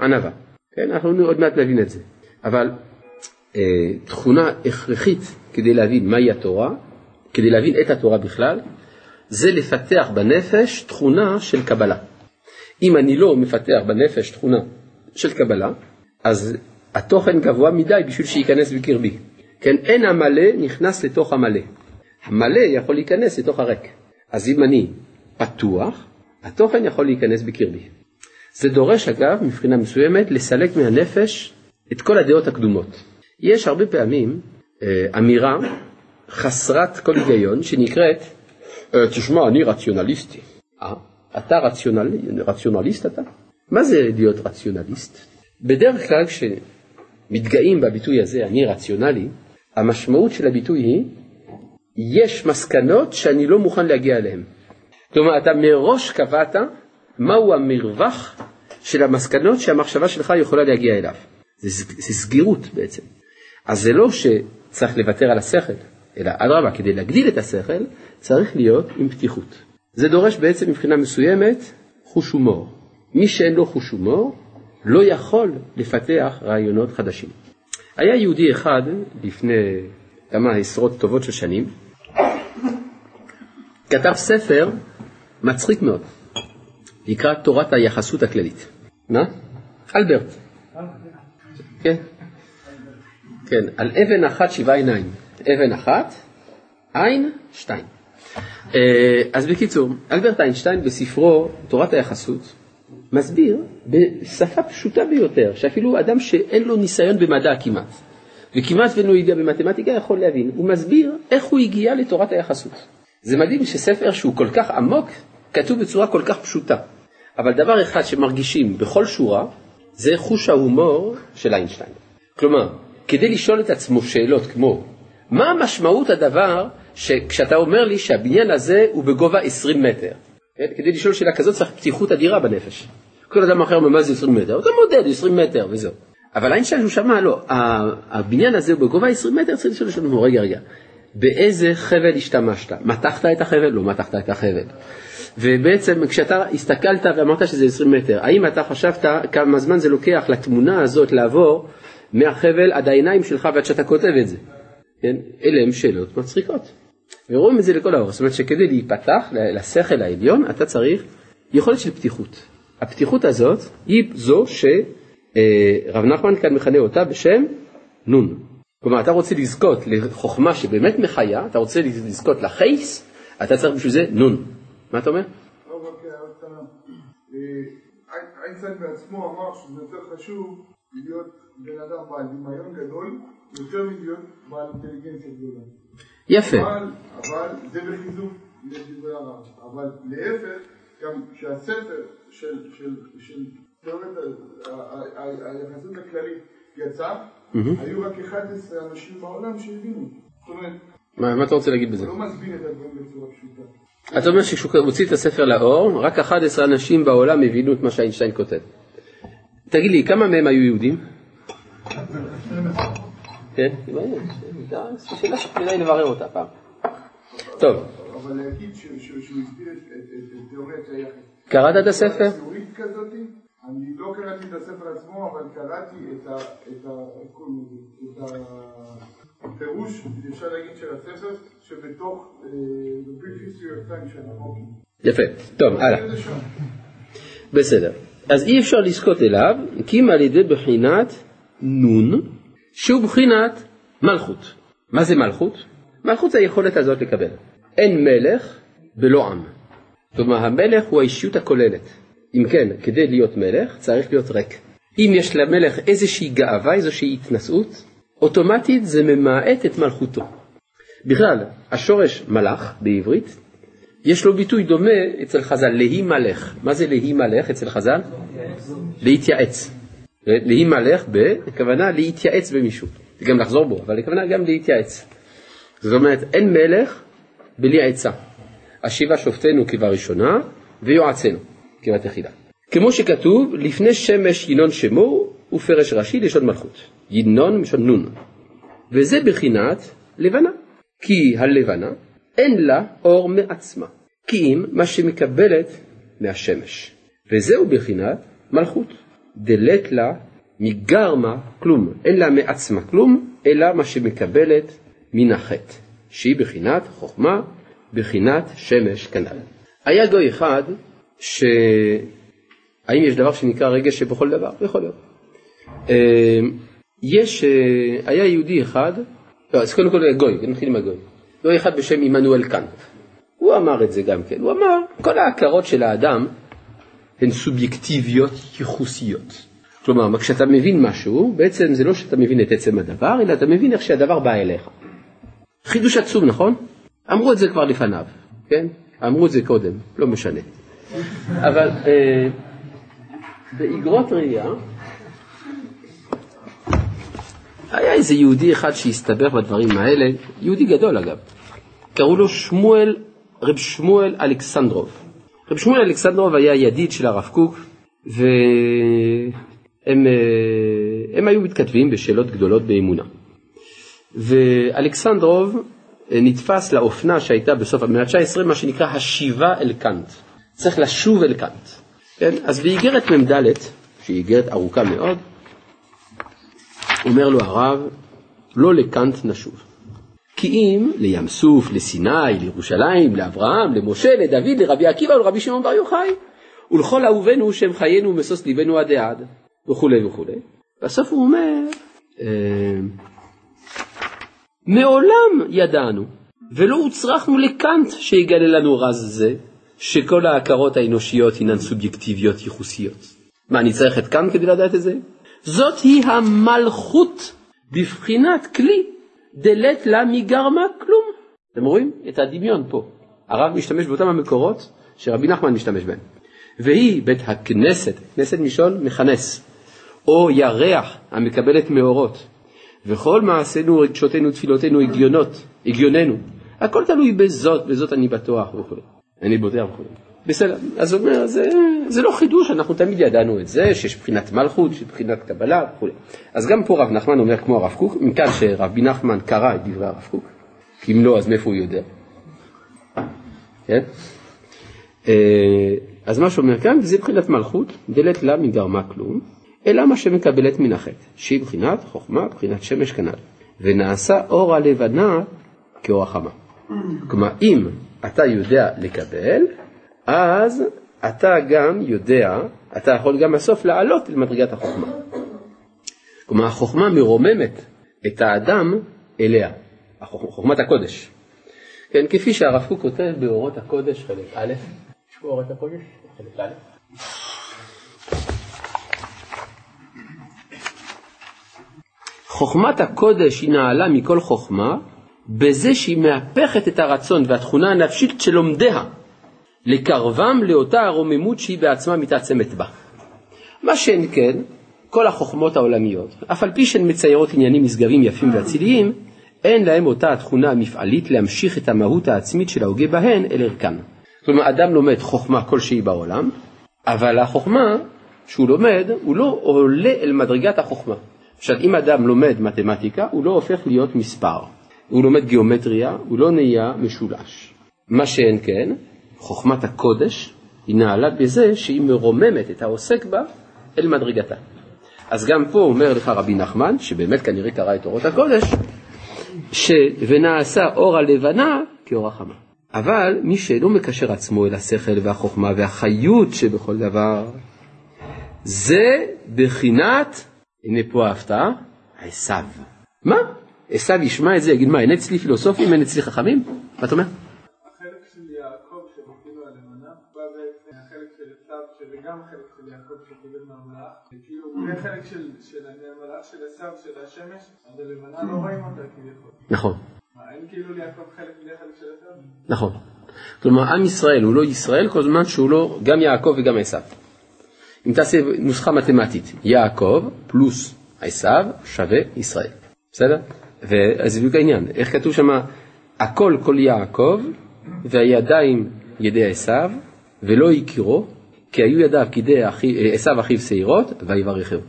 ענווה. כן, אנחנו עוד מעט נבין את זה. אבל אה, תכונה הכרחית כדי להבין מהי התורה, כדי להבין את התורה בכלל, זה לפתח בנפש תכונה של קבלה. אם אני לא מפתח בנפש תכונה של קבלה, אז התוכן גבוה מדי בשביל שייכנס בקרבי. כן, אין המלא נכנס לתוך המלא. המלא יכול להיכנס לתוך הריק. אז אם אני פתוח, התוכן יכול להיכנס בקרבי. זה דורש אגב, מבחינה מסוימת, לסלק מהנפש את כל הדעות הקדומות. יש הרבה פעמים אה, אמירה חסרת כל היגיון שנקראת, אה, תשמע, אני רציונליסטי. אה, אתה רציונל, רציונליסט אתה? מה זה להיות רציונליסט? בדרך כלל כשמתגאים בביטוי הזה, אני רציונלי, המשמעות של הביטוי היא, יש מסקנות שאני לא מוכן להגיע אליהן. כלומר, אתה מראש קבעת מהו המרווח של המסקנות שהמחשבה שלך יכולה להגיע אליו. זה, זה סגירות בעצם. אז זה לא שצריך לוותר על השכל, אלא אדרבה, כדי להגדיל את השכל, צריך להיות עם פתיחות. זה דורש בעצם מבחינה מסוימת חוש הומור. מי שאין לו חוש הומור, לא יכול לפתח רעיונות חדשים. היה יהודי אחד לפני כמה עשרות טובות של שנים, כתב ספר מצחיק מאוד, נקרא תורת היחסות הכללית. מה? אלברט. כן. כן, על אבן אחת שבעה עיניים. אבן אחת, עין, שתיים. אה, אז בקיצור, אלברט איינשטיין בספרו תורת היחסות מסביר בשפה פשוטה ביותר, שאפילו אדם שאין לו ניסיון במדע כמעט, וכמעט ואינו הגיע במתמטיקה יכול להבין, הוא מסביר איך הוא הגיע לתורת היחסות. זה מדהים שספר שהוא כל כך עמוק, כתוב בצורה כל כך פשוטה. אבל דבר אחד שמרגישים בכל שורה, זה חוש ההומור של איינשטיין. כלומר, כדי לשאול את עצמו שאלות כמו, מה משמעות הדבר שכשאתה אומר לי שהבניין הזה הוא בגובה 20 מטר? כן? כדי לשאול שאלה כזאת צריך פתיחות אדירה בנפש. כל אדם אחר אומר מה זה 20 מטר, אתה מודד 20 מטר וזהו. אבל איינשטיין הוא שמע, לא, הבניין הזה הוא בגובה 20 מטר, צריך לשאול שלנו, רגע, רגע, באיזה חבל השתמשת? מתחת את החבל? לא מתחת את החבל. ובעצם כשאתה הסתכלת ואמרת שזה 20 מטר, האם אתה חשבת כמה זמן זה לוקח לתמונה הזאת לעבור מהחבל עד העיניים שלך ועד שאתה כותב את זה? כן? אלה הן שאלות מצחיקות. ורואים את זה לכל האור, זאת אומרת שכדי להיפתח לשכל העליון אתה צריך יכולת של פתיחות. הפתיחות הזאת היא זו שרב נחמן כאן מכנה אותה בשם נון. כלומר אתה רוצה לזכות לחוכמה שבאמת מחיה, אתה רוצה לזכות לחייס, אתה צריך בשביל זה נון. מה אתה אומר? איינשטיין בעצמו אמר שזה יותר חשוב להיות בן אדם בעל דמיון גדול יותר מלהיות בעל אינטליגנציה גדולה. יפה. אבל, אבל זה בחיזוק לדברי הרב. אבל להפך, גם כשהספר של, של, של תיאוריית היחסות הכללית יצא, היו רק 11 אנשים בעולם שהבינו. זאת אומרת, מה אתה רוצה להגיד בזה? הוא לא מסביר את הדברים בצורה פשוטה. אתה אומר שכשהוא הוציא את הספר לאור, רק 11 אנשים בעולם הבינו את מה שאיינשטיין כותב. תגיד לי, כמה מהם היו יהודים? כן, זו שאלה שכדאי לברר אותה פעם. טוב. אבל להגיד שהוא הסביר את תיאוריית היחס. קראת את הספר? אני לא קראתי את הספר עצמו, אבל קראתי את הפירוש, אפשר להגיד, של הספר, שבתוך החוקים. יפה, טוב, הלאה. בסדר. אז אי אפשר לזכות אליו, כי אם על ידי בחינת נון, שהוא בחינת מלכות. מה זה מלכות? מלכות זה היכולת הזאת לקבל. אין מלך בלא עם. כלומר, המלך הוא האישיות הכוללת. אם כן, כדי להיות מלך צריך להיות ריק. אם יש למלך איזושהי גאווה, איזושהי התנשאות, אוטומטית זה ממעט את מלכותו. בכלל, השורש מלאך בעברית, יש לו ביטוי דומה אצל חז"ל, להי מלך. מה זה להי מלך אצל חז"ל? להתייעץ. להי מלך בכוונה להתייעץ במישהו. גם לחזור בו, אבל הכוונה גם להתייעץ. זאת אומרת, אין מלך בלי עצה. השיבה שופטנו כבראשונה ויועצנו כבתחילה. כמו שכתוב, לפני שמש ינון שמו ופרש ראשי לשון מלכות. ינון משון נון. וזה בחינת לבנה. כי הלבנה אין לה אור מעצמה, כי אם מה שמקבלת מהשמש. וזהו בחינת מלכות. דלת לה מגרמה כלום, אין לה מעצמה כלום, אלא מה שמקבלת מן החטא, שהיא בחינת חוכמה, בחינת שמש כנ"ל. היה גוי אחד, ש... האם יש דבר שנקרא רגש שבכל דבר? יכול להיות. אה, יש, אה, היה יהודי אחד, לא, אז קודם כל גוי, נתחיל עם הגוי. גוי אחד בשם עמנואל קאנט. הוא אמר את זה גם כן, הוא אמר, כל ההכרות של האדם הן סובייקטיביות ייחוסיות. כלומר, כשאתה מבין משהו, בעצם זה לא שאתה מבין את עצם הדבר, אלא אתה מבין איך שהדבר בא אליך. חידוש עצום, נכון? אמרו את זה כבר לפניו, כן? אמרו את זה קודם, לא משנה. אבל אה, באגרות ראייה, היה איזה יהודי אחד שהסתבך בדברים האלה, יהודי גדול אגב, קראו לו שמואל, רב שמואל אלכסנדרוב. רב שמואל אלכסנדרוב היה ידיד של הרב קוק, והם אה, היו מתכתבים בשאלות גדולות באמונה. ואלכסנדרוב אה, נתפס לאופנה שהייתה בסוף המאה ה-19, מה שנקרא השיבה אל קאנט. צריך לשוב אל קאנט. כן? אז באיגרת מ"ד, שהיא איגרת ארוכה מאוד, אומר לו הרב, לא לקאנט נשוב. כי אם לים סוף, לסיני, לירושלים, לאברהם, למשה, לדוד, לרבי עקיבא ולרבי שמעון בר יוחאי, ולכל אהובינו שהם חיינו ומשוש ליבנו עדי עד, וכולי וכולי. בסוף הוא אומר, אה, מעולם ידענו, ולא הוצרכנו לקאנט שיגלה לנו רז זה, שכל ההכרות האנושיות הינן סובייקטיביות ייחוסיות. מה, אני צריך את קאנט כדי לדעת את זה? זאת היא המלכות בבחינת כלי דלת לה מגרמה כלום. אתם רואים את הדמיון פה. הרב משתמש באותם המקורות שרבי נחמן משתמש בהם. והיא בית הכנסת, כנסת מלשון מכנס, או ירח המקבלת מאורות, וכל מעשינו, רגשותינו, תפילותינו, הגיונות, הגיוננו, הכל תלוי בזאת, בזאת אני בטוח וכו'. אני בוטח וכו'. בסדר, אז הוא אומר, זה, זה לא חידוש, אנחנו תמיד ידענו את זה, שיש בחינת מלכות, שיש בחינת קבלה וכו'. אז גם פה רב נחמן אומר כמו הרב קוק, מכאן שרבי נחמן קרא את דברי הרב קוק, כי אם לא, אז מאיפה הוא יודע? כן? אה, אז מה שאומר כאן, זה בחינת מלכות, דלת לה מגרמה כלום, אלא מה שמקבלת מן החטא, שהיא בחינת חוכמה, בחינת שמש כנ"ל. ונעשה אור הלבנה כאור החמה. כלומר, אם אתה יודע לקבל, אז אתה גם יודע, אתה יכול גם בסוף לעלות למדרגת החוכמה. כלומר, החוכמה מרוממת את האדם אליה, חוכמת הקודש. כן, כפי שהרב קוק כותב באורות הקודש, חלק א', יש פה אורות הקודש, חלק א'. חוכמת הקודש היא נעלה מכל חוכמה בזה שהיא מהפכת את הרצון והתכונה הנפשית של לומדיה לקרבם לאותה הרוממות שהיא בעצמה מתעצמת בה. מה שאין כן, כל החוכמות העולמיות, אף על פי שהן מציירות עניינים נשגבים יפים ואציליים, אין להם אותה התכונה המפעלית להמשיך את המהות העצמית של ההוגה בהן אל ערכן. כלומר, אדם לומד חוכמה כלשהי בעולם, אבל החוכמה שהוא לומד, הוא לא עולה אל מדרגת החוכמה. עכשיו, אם אדם לומד מתמטיקה, הוא לא הופך להיות מספר. הוא לומד גיאומטריה, הוא לא נהיה משולש. מה שאין כן, חוכמת הקודש היא נעלה בזה שהיא מרוממת את העוסק בה אל מדרגתה. אז גם פה אומר לך רבי נחמן, שבאמת כנראה קרא את אורות הקודש, ש... ונעשה אור הלבנה כאור החמה. אבל מי שאינו מקשר עצמו אל השכל והחוכמה והחיות שבכל דבר, זה בחינת, הנה פה ההפתעה, עשיו. מה? עשיו ישמע את זה, יגיד מה, אין אצלי פילוסופים, אין אצלי חכמים? מה אתה אומר? גם חלק של יעקב שקיבל מהמלאך, כאילו זה חלק של המלאך של עשיו, של השמש, אז הלבנה לא רואים אותה כביכול. נכון. אין כאילו ליעקב חלק בלי חלק של עשיו? נכון. כלומר, עם ישראל הוא לא ישראל כל זמן שהוא לא גם יעקב וגם עשיו. אם תעשה נוסחה מתמטית, יעקב פלוס עשיו שווה ישראל. בסדר? וזה בדיוק העניין, איך כתוב שם, הכל כל יעקב והידיים ידי עשיו ולא הכירו כי היו ידיו כדי עשיו אחיו שעירות ויברכהו.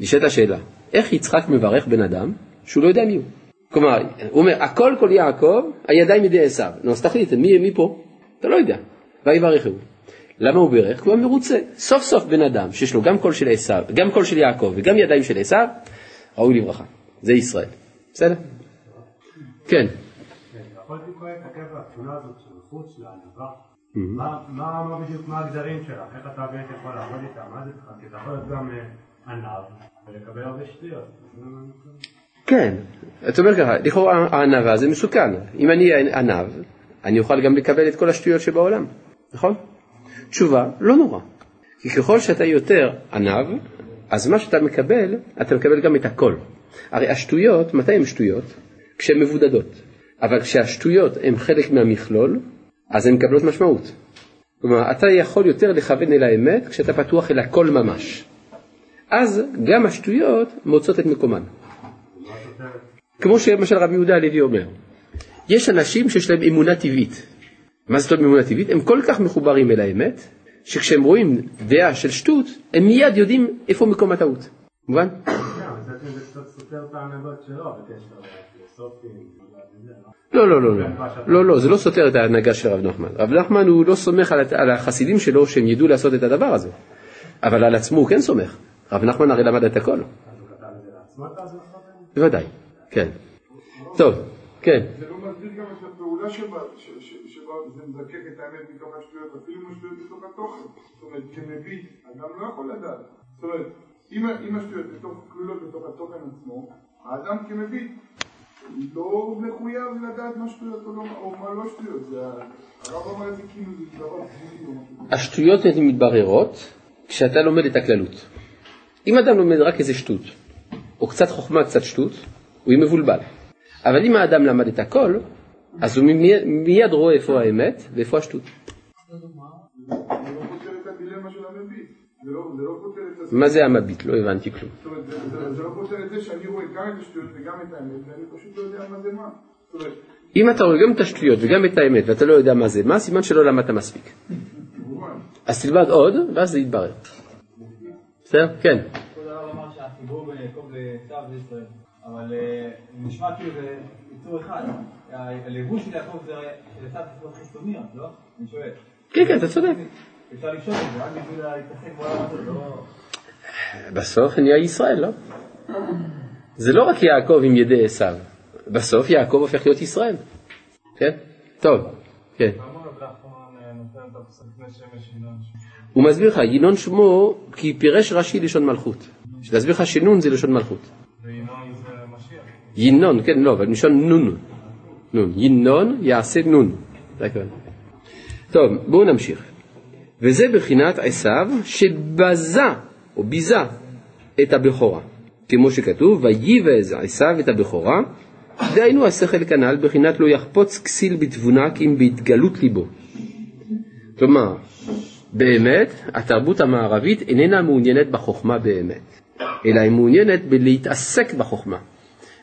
נשאלת השאלה, איך יצחק מברך בן אדם שהוא לא יודע מי הוא? כלומר, הוא אומר, הכל כל יעקב, הידיים ידי עשיו. נו, אז תחליט, מי, מי פה? אתה לא יודע. ויברכהו. למה הוא בירך? כי הוא מרוצה. סוף סוף בן אדם שיש לו גם קול של עשיו, גם קול של יעקב וגם ידיים של עשיו, ראוי לברכה. זה ישראל. בסדר? כן. לענווה? מה- בדיוק, מה הגדרים שלה? איך אתה באמת יכול לעבוד איתה? מה זה בכלל? כי אתה יכול להיות גם אה, עניו ולקבל הרבה שטויות. כן. אתה אומר ככה, לכאורה הענווה זה מסוכן. אם אני ענב, אני אוכל גם לקבל את כל השטויות שבעולם, נכון? תשובה, לא נורא. כי ככל שאתה יותר ענב, אז מה שאתה מקבל, אתה מקבל גם את הכל. הרי השטויות, מתי הן שטויות? כשהן מבודדות. אבל כשהשטויות הן חלק מהמכלול, אז הן מקבלות משמעות. כלומר, אתה יכול יותר לכוון אל האמת כשאתה פתוח אל הכל ממש. אז גם השטויות מוצאות את מקומן. כמו שלמשל רבי יהודה הלוי אומר, יש אנשים שיש להם אמונה טבעית. מה זאת אומרת אמונה טבעית? הם כל כך מחוברים אל האמת, שכשהם רואים דעה של שטות, הם מיד יודעים איפה מקום הטעות. מובן? לא, לא? לא, לא, לא, לא, זה לא סותר את ההנהגה של רב נחמן. רב נחמן הוא לא סומך על, על החסידים שלו שהם ידעו לעשות את הדבר הזה, אבל על עצמו הוא כן סומך. רב נחמן הרי למד את הכל. בוודאי, כן. טוב, כן. זה לא מסביר גם את הפעולה שבה, שבה זה מזקק את האמת מתוך השטויות, אפילו עם השטויות מתוך התוכן. זאת אומרת, כמביט, אדם לא יכול לדעת. זאת אומרת, אם השטויות כלולות בתוך התוכן עצמו, האדם כמביט לא מחויב לדעת מה שטויות או, לא, או מה לא שטויות. הרב אמר את זה כאילו זה דבר. השטויות הן מתבררות כשאתה לומד את הכללות. אם אדם לומד רק איזה שטות, או קצת חוכמה, קצת שטות, הוא יהיה מבולבל. אבל אם האדם למד את הכל, אז הוא מיד, מיד רואה איפה האמת ואיפה השטות. זה לא פותר את הדילמה של המביט. זה לא לא פותר את מה זה המביט? לא הבנתי כלום. זאת אומרת, זה- לא פותר את זה שאני רואה גם את השטויות וגם את האמת, ואני פשוט לא יודע מה זה מה. אם אתה רואה גם את השטויות וגם את האמת ואתה לא יודע מה זה מה, סימן שלא למדת מספיק. אז תלמד עוד, ואז זה יתברר. בסדר? כן. כבוד הרב אמר שהחיבור בין יעקב לעשיו זה ישראל, אבל אה, נשמע כאילו זה יצור אחד. הלבוש של יעקב זה עשיו זה לא? אני שואל. כן, כן, אתה צודק. אפשר לשאול את זה, רק בשביל להתעסק בעולם הזה, לא... בסוף נהיה ישראל, לא? זה לא רק יעקב עם ידי עשיו. בסוף יעקב הופך להיות ישראל. כן? טוב, כן. ינון? הוא מסביר לך, ינון שמו כי פירש רש"י לשון מלכות. שתסביר לך שנון זה לשון מלכות. ינון, כן, לא, אבל מלשון נון. נון. ינון יעשה נון. טוב, בואו נמשיך. וזה בחינת עשיו שבזה או ביזה את הבכורה. כמו שכתוב, וייבז עשיו את הבכורה, דהיינו השכל כנ"ל בחינת לא יחפוץ כסיל בתבונה כי אם בהתגלות ליבו. כלומר, באמת, התרבות המערבית איננה מעוניינת בחוכמה באמת, אלא היא מעוניינת בלהתעסק בחוכמה.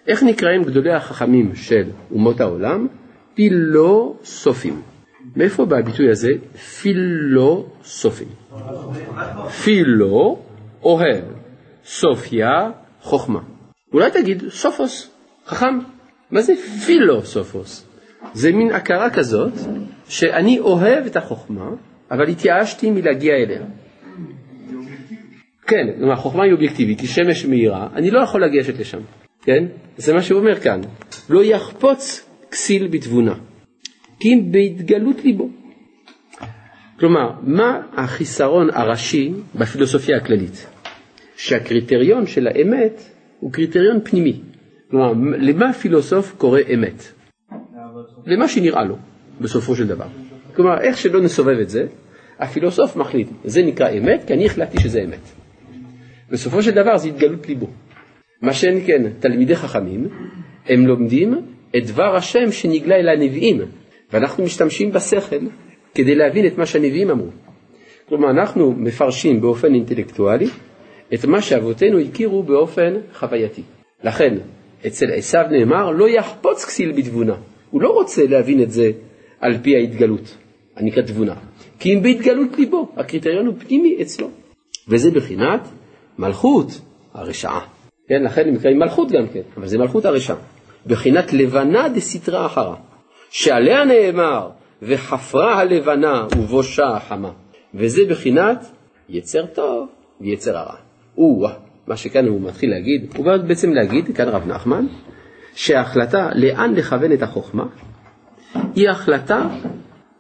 איך נקראים גדולי החכמים של אומות העולם? פילוסופים. מאיפה בא הביטוי הזה? פילוסופים. פילו, אוהב, סופיה, חוכמה. אולי תגיד סופוס, חכם. מה זה פילוסופוס? זה מין הכרה כזאת שאני אוהב את החוכמה, אבל התייאשתי מלהגיע אליה. כן, כלומר, החוכמה היא אובייקטיבית, היא שמש מהירה, אני לא יכול לגשת לשם, כן? זה מה שהוא אומר כאן. לא יחפוץ כסיל בתבונה, אם בהתגלות ליבו. כלומר, מה החיסרון הראשי בפילוסופיה הכללית? שהקריטריון של האמת הוא קריטריון פנימי. כלומר, למה פילוסוף קורא אמת? למה שנראה לו, בסופו של דבר. כלומר, איך שלא נסובב את זה, הפילוסוף מחליט, זה נקרא אמת, כי אני החלטתי שזה אמת. בסופו של דבר זה התגלות ליבו. מה שאין כן, תלמידי חכמים, הם לומדים את דבר השם שנגלה אל הנביאים, ואנחנו משתמשים בשכל כדי להבין את מה שהנביאים אמרו. כלומר, אנחנו מפרשים באופן אינטלקטואלי את מה שאבותינו הכירו באופן חווייתי. לכן, אצל עשיו נאמר לא יחפוץ כסיל בתבונה. הוא לא רוצה להבין את זה על פי ההתגלות, הנקראת תבונה. כי אם בהתגלות ליבו, הקריטריון הוא פנימי אצלו. וזה בחינת מלכות הרשעה. כן, לכן הם נקראים מלכות גם כן, אבל זה מלכות הרשעה. בחינת לבנה דסתרא אחרא, שעליה נאמר, וחפרה הלבנה ובושה החמה. וזה בחינת יצר טוב ויצר הרע. או מה שכאן הוא מתחיל להגיד, הוא בא בעצם להגיד, כאן רב נחמן, שההחלטה לאן לכוון את החוכמה היא החלטה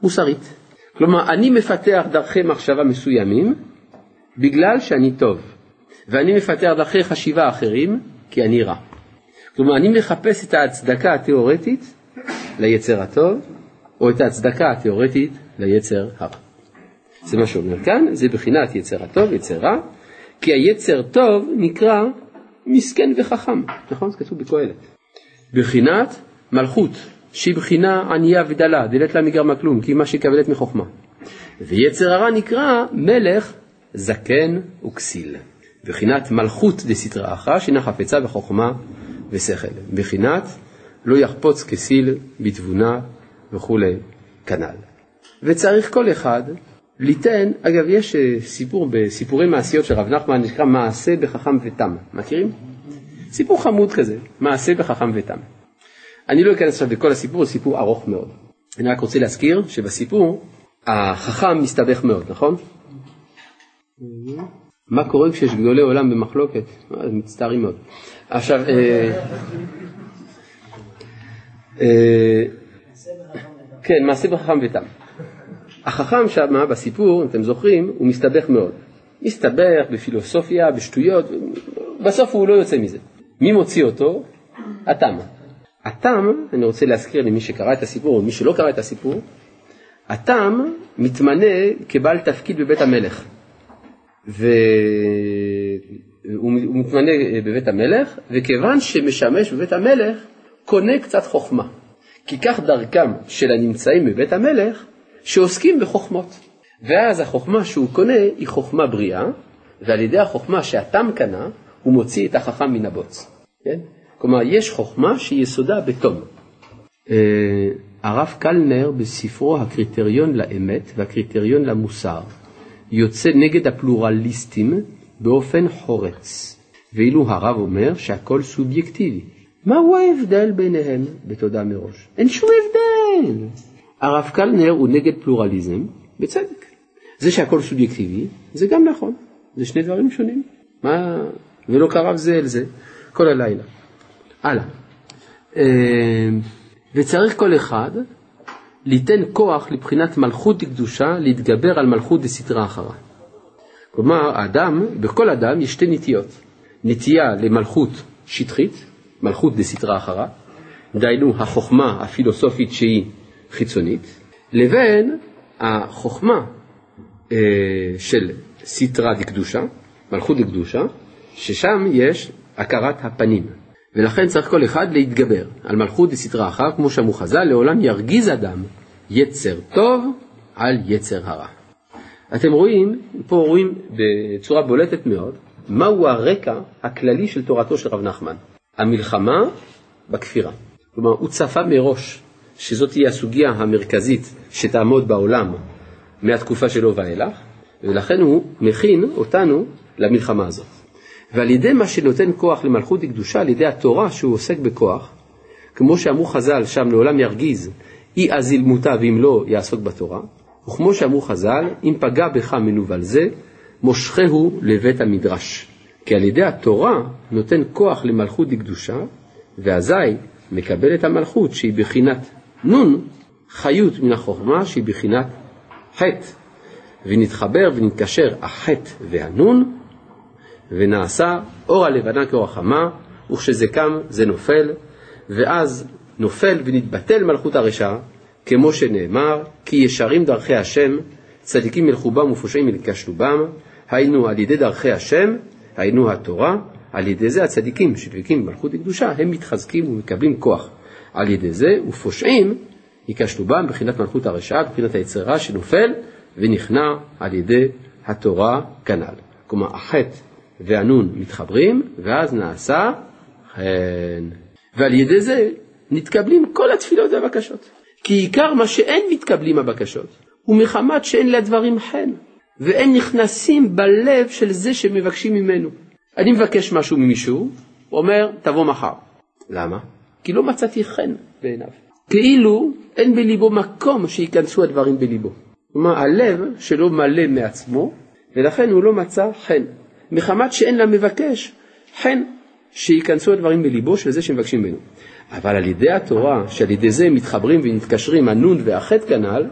מוסרית. כלומר, אני מפתח דרכי מחשבה מסוימים בגלל שאני טוב, ואני מפתח דרכי חשיבה אחרים כי אני רע. כלומר, אני מחפש את ההצדקה התיאורטית ליצר הטוב, או את ההצדקה התיאורטית ליצר הרע. זה מה שאומר כאן, זה בחינת יצר הטוב, יצר רע, כי היצר טוב נקרא מסכן וחכם, נכון? זה כתוב בקהלת. בחינת מלכות, שהיא בחינה ענייה ודלה, דלת לה מגרמה כלום, כי מה שיקבלת מחוכמה. ויצר הרע נקרא מלך זקן וכסיל. בחינת מלכות דסתרא אחרא, שינה חפצה בחוכמה ושכל. בחינת לא יחפוץ כסיל בתבונה וכולי כנ"ל. וצריך כל אחד ליתן, אגב יש אה, סיפור בסיפורי מעשיות של רב נחמן, נקרא מעשה בחכם ותם, מכירים? סיפור חמוד כזה, מעשה בחכם ותם. אני לא אכנס עכשיו לכל הסיפור, זה סיפור ארוך מאוד. אני רק רוצה להזכיר שבסיפור החכם מסתבך מאוד, נכון? מה קורה כשיש גדולי עולם במחלוקת? אה, מצטערים מאוד. עכשיו, אה, כן, מעשה בחכם ותם. החכם שם בסיפור, אם אתם זוכרים, הוא מסתבך מאוד. מסתבך בפילוסופיה, בשטויות, בסוף הוא לא יוצא מזה. מי מוציא אותו? התם. התם, אני רוצה להזכיר למי שקרא את הסיפור, או מי שלא קרא את הסיפור, התם מתמנה כבעל תפקיד בבית המלך. והוא מתמנה בבית המלך, וכיוון שמשמש בבית המלך, קונה קצת חוכמה. כי כך דרכם של הנמצאים בבית המלך, שעוסקים בחוכמות. ואז החוכמה שהוא קונה היא חוכמה בריאה, ועל ידי החוכמה שהתם קנה, הוא מוציא את החכם מן הבוץ. כן? כלומר, יש חוכמה שיסודה בתום. אה, הרב קלנר בספרו הקריטריון לאמת והקריטריון למוסר יוצא נגד הפלורליסטים באופן חורץ, ואילו הרב אומר שהכל סובייקטיבי. מהו ההבדל ביניהם בתודה מראש? אין שום הבדל. הרב קלנר הוא נגד פלורליזם, בצדק. זה שהכל סובייקטיבי, זה גם נכון. זה שני דברים שונים. מה... ולא קרב זה אל זה כל הלילה. הלאה. אה, וצריך כל אחד ליתן כוח לבחינת מלכות דקדושה להתגבר על מלכות דסתרא אחרה. כלומר, האדם, בכל אדם יש שתי נטיות. נטייה למלכות שטחית, מלכות דסתרא אחרה, דהיינו החוכמה הפילוסופית שהיא חיצונית, לבין החוכמה אה, של סתרא דקדושה, מלכות דקדושה, ששם יש הכרת הפנים. ולכן צריך כל אחד להתגבר על מלכות דסתרא אחר, כמו שאמרו חז"ל, לעולם ירגיז אדם יצר טוב על יצר הרע. אתם רואים, פה רואים בצורה בולטת מאוד, מהו הרקע הכללי של תורתו של רב נחמן. המלחמה בכפירה. כלומר, הוא צפה מראש שזאת תהיה הסוגיה המרכזית שתעמוד בעולם מהתקופה שלו ואילך, ולכן הוא מכין אותנו למלחמה הזאת. ועל ידי מה שנותן כוח למלכות וקדושה, על ידי התורה שהוא עוסק בכוח, כמו שאמרו חז"ל, שם לעולם ירגיז, אי אז ילמותה ואם לא יעסוק בתורה, וכמו שאמרו חז"ל, אם פגע בך מנוול זה, מושכהו לבית המדרש. כי על ידי התורה נותן כוח למלכות דקדושה, ואזי מקבל את המלכות שהיא בחינת נון, חיות מן החוכמה שהיא בחינת חטא. ונתחבר ונתקשר החטא והנון, ונעשה אור הלבנה כאור החמה, וכשזה קם זה נופל, ואז נופל ונתבטל מלכות הרשע, כמו שנאמר, כי ישרים דרכי השם, צדיקים ילכו בם ופושעים ילקשו בם, היינו על ידי דרכי השם, היינו התורה, על ידי זה הצדיקים שדבקים במלכות הקדושה, הם מתחזקים ומקבלים כוח. על ידי זה, ופושעים ייכשלו בם בחינת מלכות הרשעה, בחינת היצרה שנופל ונכנע על ידי התורה כנ"ל. כלומר, החטא והנון מתחברים, ואז נעשה חן. ועל ידי זה נתקבלים כל התפילות והבקשות. כי עיקר מה שאין מתקבלים הבקשות, הוא מחמת שאין לדברים חן, והם נכנסים בלב של זה שמבקשים ממנו. אני מבקש משהו ממישהו, הוא אומר, תבוא מחר. למה? כי לא מצאתי חן בעיניו. כאילו אין בליבו מקום שייכנסו הדברים בליבו. כלומר, הלב שלו מלא מעצמו, ולכן הוא לא מצא חן. מחמת שאין למבקש חן שייכנסו הדברים בליבו של זה שמבקשים ממנו. אבל על ידי התורה, שעל ידי זה מתחברים ונתקשרים הנון והחטא כנ"ל,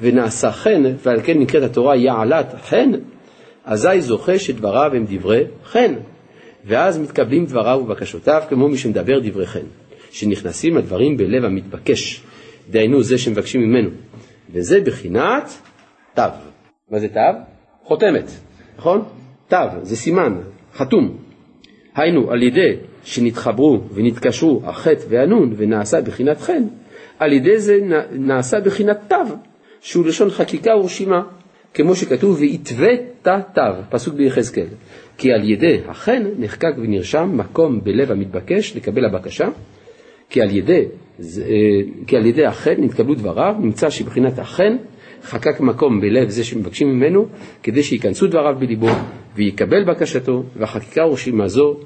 ונעשה חן, ועל כן נקראת התורה יעלת חן, אזי זוכה שדבריו הם דברי חן. ואז מתקבלים דבריו ובקשותיו כמו מי שמדבר דברי חן, שנכנסים הדברים בלב המתבקש, דהיינו זה שמבקשים ממנו, וזה בחינת תו. מה זה תו? חותמת, נכון? תו, זה סימן, חתום. היינו, על ידי שנתחברו ונתקשרו החטא והנון ונעשה בחינת חן, על ידי זה נעשה בחינת תו, שהוא לשון חקיקה ורשימה, כמו שכתוב ויתווה תא תו, פסוק ביחזקאל. כי על ידי החן נחקק ונרשם מקום בלב המתבקש לקבל הבקשה, כי על ידי, אה, כי על ידי החן נתקבלו דבריו, נמצא שבחינת החן חקק מקום בלב זה שמבקשים ממנו, כדי שייכנסו דבריו בליבו ויקבל בקשתו, והחקיקה ורשימה זו,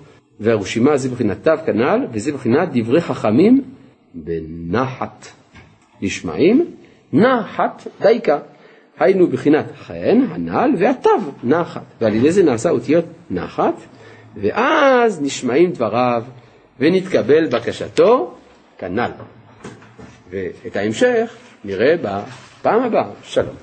והרשימה זה בחינת תו כנ"ל, וזה בחינת דברי חכמים בנחת נשמעים, נחת דייקה. היינו בחינת חן, הנ"ל, והתו, נחת. ועל ידי זה נעשה אותיות נחת, ואז נשמעים דבריו ונתקבל בקשתו כנ"ל. ואת ההמשך נראה בפעם הבאה. שלום.